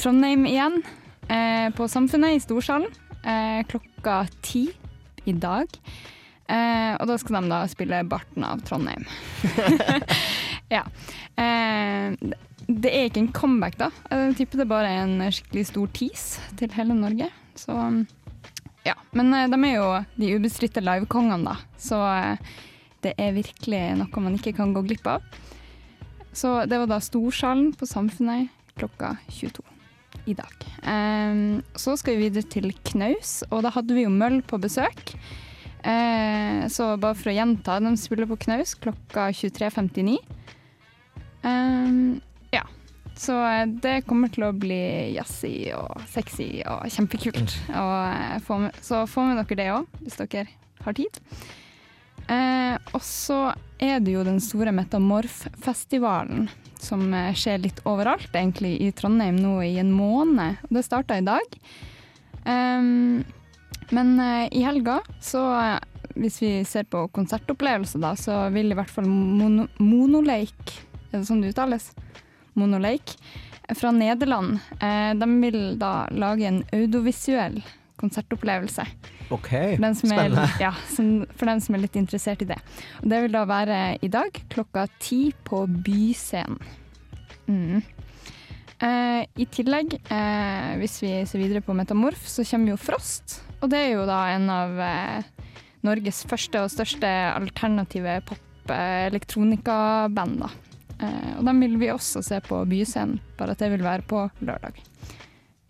Trondheim igjen, eh, på Samfunnet i Storsalen, eh, klokka ti i dag. Eh, og da skal de da spille Barten av Trondheim. <laughs> ja. Eh, det er ikke en comeback, da. Jeg tipper det bare er en skikkelig stor tease til hele Norge. Så ja. Men eh, de er jo de ubestridte livekongene, da. Så eh, det er virkelig noe man ikke kan gå glipp av. Så det var da Storsalen på Samfunnet klokka 22 i dag. Um, så skal vi videre til Knaus, og da hadde vi jo Møll på besøk. Uh, så bare for å gjenta, de spiller på Knaus klokka 23.59. Um, ja. Så eh, det kommer til å bli jazzy og sexy og kjempekult. Og, eh, få med, så få med dere det òg, hvis dere har tid. Uh, og så er det jo den store Metamorf-festivalen som eh, skjer litt overalt, egentlig, i Trondheim nå i en måned. Det starta i dag. Um, men eh, i helga, så eh, hvis vi ser på konsertopplevelser, da, så vil i hvert fall mono, Monoleik, er det sånn det uttales? Monoleik, fra Nederland. Eh, de vil da lage en audiovisuell konsertopplevelse. Ok, For den, som er, ja, som, for den som er litt interessert i det. Og det vil da være i dag klokka ti på Byscenen. Mm. Eh, I tillegg, eh, hvis vi ser videre på Metamorf, så kommer jo Frost. Og det er jo da en av eh, Norges første og største alternative pop-elektronikaband. da. Eh, og dem vil vi også se på Byscenen, bare at det vil være på lørdag.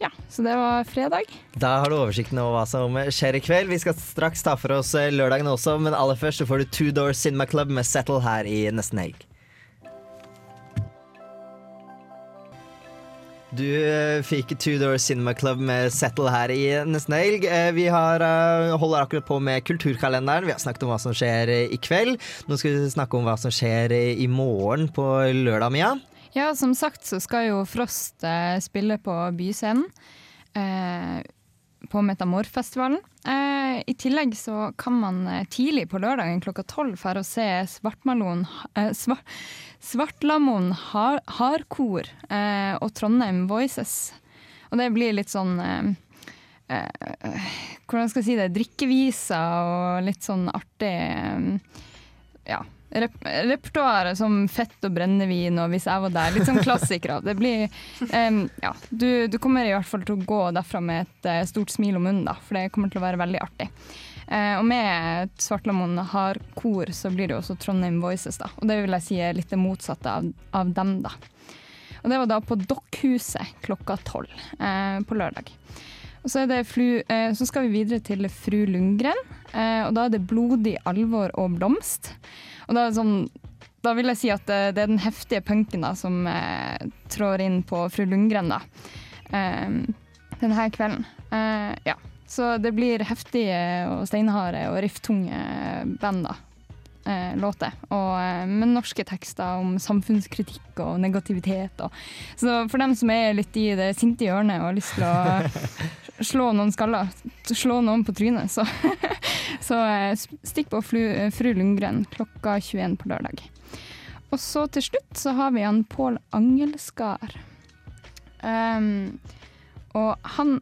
Ja, så det var fredag. Da har du oversikten over hva som skjer i kveld. Vi skal straks ta for oss eh, lørdagen også, men aller først så får du Two Door Cinema Club med Settle her i nesten helg. Du eh, fikk Two Door Cinema Club med Settle her i nesten helg. Eh, Vi har, holder akkurat på med kulturkalenderen. Vi har snakket om hva som skjer i kveld. Nå skal vi snakke om hva som skjer i morgen på lørdag, Mia. Ja, som sagt så skal jo Frost eh, spille på Byscenen. Eh, på Metamorfestivalen. Eh, i tillegg så kan man eh, tidlig på lørdagen klokka tolv for å se Svartmalon eh, svart, Svartlamoen har, eh, og Trondheim Voices. Og det blir litt sånn eh, Hvordan skal jeg si det? Drikkeviser og litt sånn artig Ja. Rep repertoaret som fett og brennevin og Hvis jeg var der. Litt sånn klassikere. Det blir um, Ja, du, du kommer i hvert fall til å gå derfra med et uh, stort smil om munnen, da, for det kommer til å være veldig artig. Uh, og med Svartlamoen har kor, så blir det jo også Trondheim Voices, da. Og det vil jeg si er litt det motsatte av, av dem, da. Og det var da på Dokkhuset klokka tolv eh, på lørdag. Og så, flu, så skal vi videre til Fru Lundgren, og da er det Blodig alvor og blomst. Og da, sånn, da vil jeg si at det, det er den heftige punken da, som eh, trår inn på Fru Lundgren da, eh, denne kvelden. Eh, ja. Så det blir heftige og steinharde og rifftunge band da. Eh, låter, og, eh, med norske tekster om samfunnskritikk og negativitet. Og. Så for dem som er litt i det sinte hjørnet og har lyst til å <laughs> slå noen skaller, slå noen på trynet, så, <laughs> så eh, stikk på flu, Fru Lundgren klokka 21 på lørdag. Og så til slutt så har vi han Pål Angelskar. Um, og han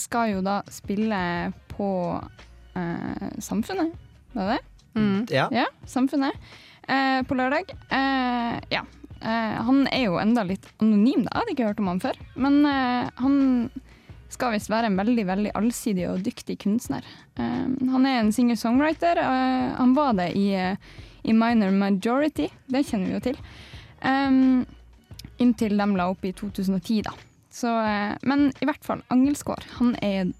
skal jo da spille på eh, Samfunnet, var det det? Ja. Samfunnet. Eh, på lørdag. Eh, ja. Eh, han er jo enda litt anonym, da. Jeg hadde ikke hørt om han før. Men eh, han skal visst være en veldig veldig allsidig og dyktig kunstner. Eh, han er en singer-songwriter. eh, han var det i, i Minor Majority, det kjenner vi jo til. Inntil de la opp i 2010, da. Så, men i hvert fall, Angelskår, han er,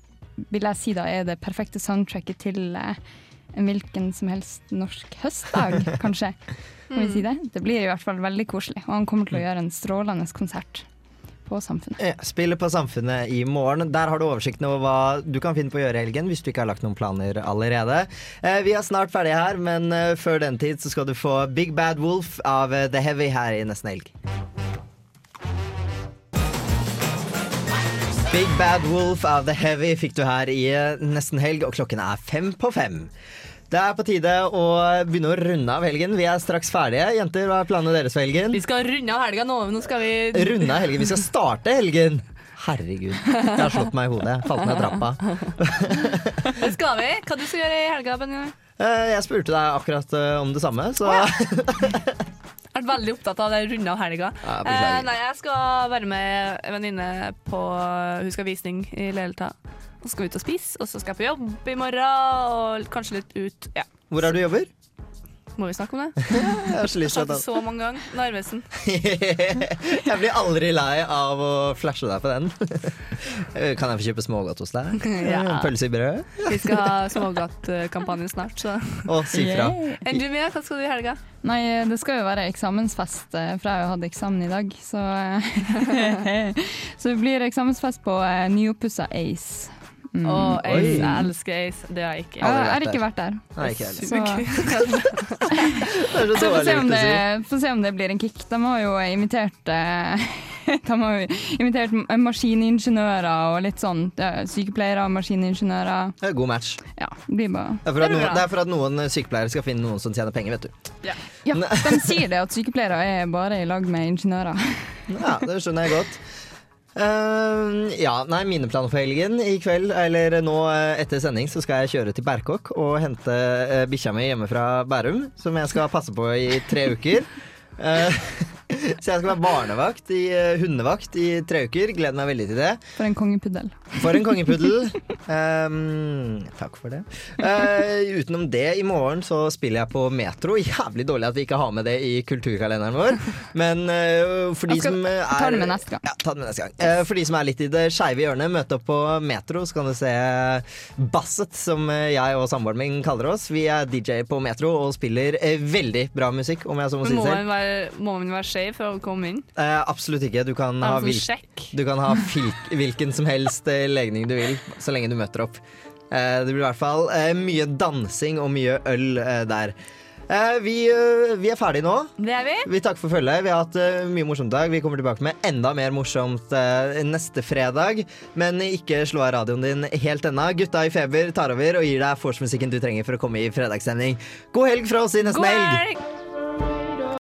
vil jeg si da, er det perfekte soundtracket til en hvilken som helst norsk høstdag, <laughs> kanskje. Må vi si det? Det blir i hvert fall veldig koselig, og han kommer til å gjøre en strålende konsert på Samfunnet. Ja, spille på Samfunnet i morgen. Der har du oversikten over hva du kan finne på å gjøre i helgen, hvis du ikke har lagt noen planer allerede. Eh, vi er snart ferdige her, men eh, før den tid så skal du få Big Bad Wolf av eh, The Heavy her i nesten helg. Big Bad Wolf of The Heavy fikk du her i nesten helg, og klokken er fem på fem. Det er på tide å begynne å runde av helgen. Vi er straks ferdige. Jenter, hva er planene deres for helgen? Vi skal runde av helga nå. Nå skal vi Runde av helgen. Vi skal starte helgen. Herregud. Jeg har slått meg i hodet. Falt ned trappa. Det skal vi. Hva du skal gjøre i helga, Benjamin? Eh, Jeg spurte deg akkurat eh, om det samme, så Jeg <laughs> er veldig opptatt av det runde av helga. Ja, eh, nei, jeg skal være med en venninne på Hun skal visning i Lelta. Så skal vi ut og spise, og så skal jeg på jobb i morgen, og kanskje litt ut. Ja. Hvor er du jobber? Må vi snakke om det? <laughs> Jeg har så lyst til det så mange ganger. Narvesen. <laughs> Jeg blir aldri lei av å flashe deg på den. <laughs> Kan jeg få kjøpe smågodt hos deg? Ja. Pølse i brød? Vi skal ha smågodtkampanje snart, så Å, si fra. Du, hva skal du i helga? Nei, det skal jo være eksamensfest, eh, for jeg har jo hatt eksamen i dag. Så, så det blir eksamensfest på eh, nyoppussa Ace. Mm. Å, Ace. Oi. Jeg elsker Ace. Det har jeg ikke. Jeg har ikke vært der. Nei, ikke heller. <laughs> Så, <laughs> dårlig se, om det- se om det blir en kick. De har jo invitert eh, De har jo invitert maskiningeniører og litt sånn sykepleiere og maskiningeniører. Det er God match. Ja, det blir bare Det er, noen, det er for at noen sykepleiere skal finne noen som tjener penger, vet du. Ja, <laughs> de sier det at sykepleiere er bare i lag med ingeniører. Ja, det skjønner jeg godt. Eh, ja, nei, mine planer for helgen i kveld, eller nå eh, etter sending, så skal jeg kjøre til Berkåk og hente uh, bikkja mi hjemme fra Bærum, som jeg skal passe på i tre uker. <laughs> Eh, <laughs> <laughs> så jeg skal være barnevakt, i, uh, hundevakt, i tre uker. Gleder meg veldig til det. For en kongepuddel. For en kongepuddel. Um, <laughs> takk for det. Uh, utenom det, i morgen så spiller jeg på Metro. Jævlig dårlig at vi ikke har med det i kulturkalenderen vår. Men uh, for de som er ta det med neste gang. Ja, ta det med neste gang. For de som er litt i det skeive hjørnet, møte opp på Metro, så kan du se Basset, som jeg og samboeren min kaller oss. Vi er DJ på Metro og spiller veldig bra musikk, om jeg så må si det selv. må man være skeiv for å komme inn? Eh, absolutt ikke. Du kan ha, hvil du kan ha <laughs> hvilken som helst eh, legning du vil, så lenge du møter opp. Eh, det blir i hvert fall eh, mye dansing og mye øl eh, der. Eh, vi, vi er ferdige nå. Det er vi. Vi takker for følget. Vi har hatt mye morsomt dag. Vi kommer tilbake med enda mer morsomt neste fredag. Men ikke slå av radioen din helt ennå. Gutta i feber tar over og gir deg vorspiel-musikken du trenger for å komme i fredagsstemning. God helg fra oss i nesten helg!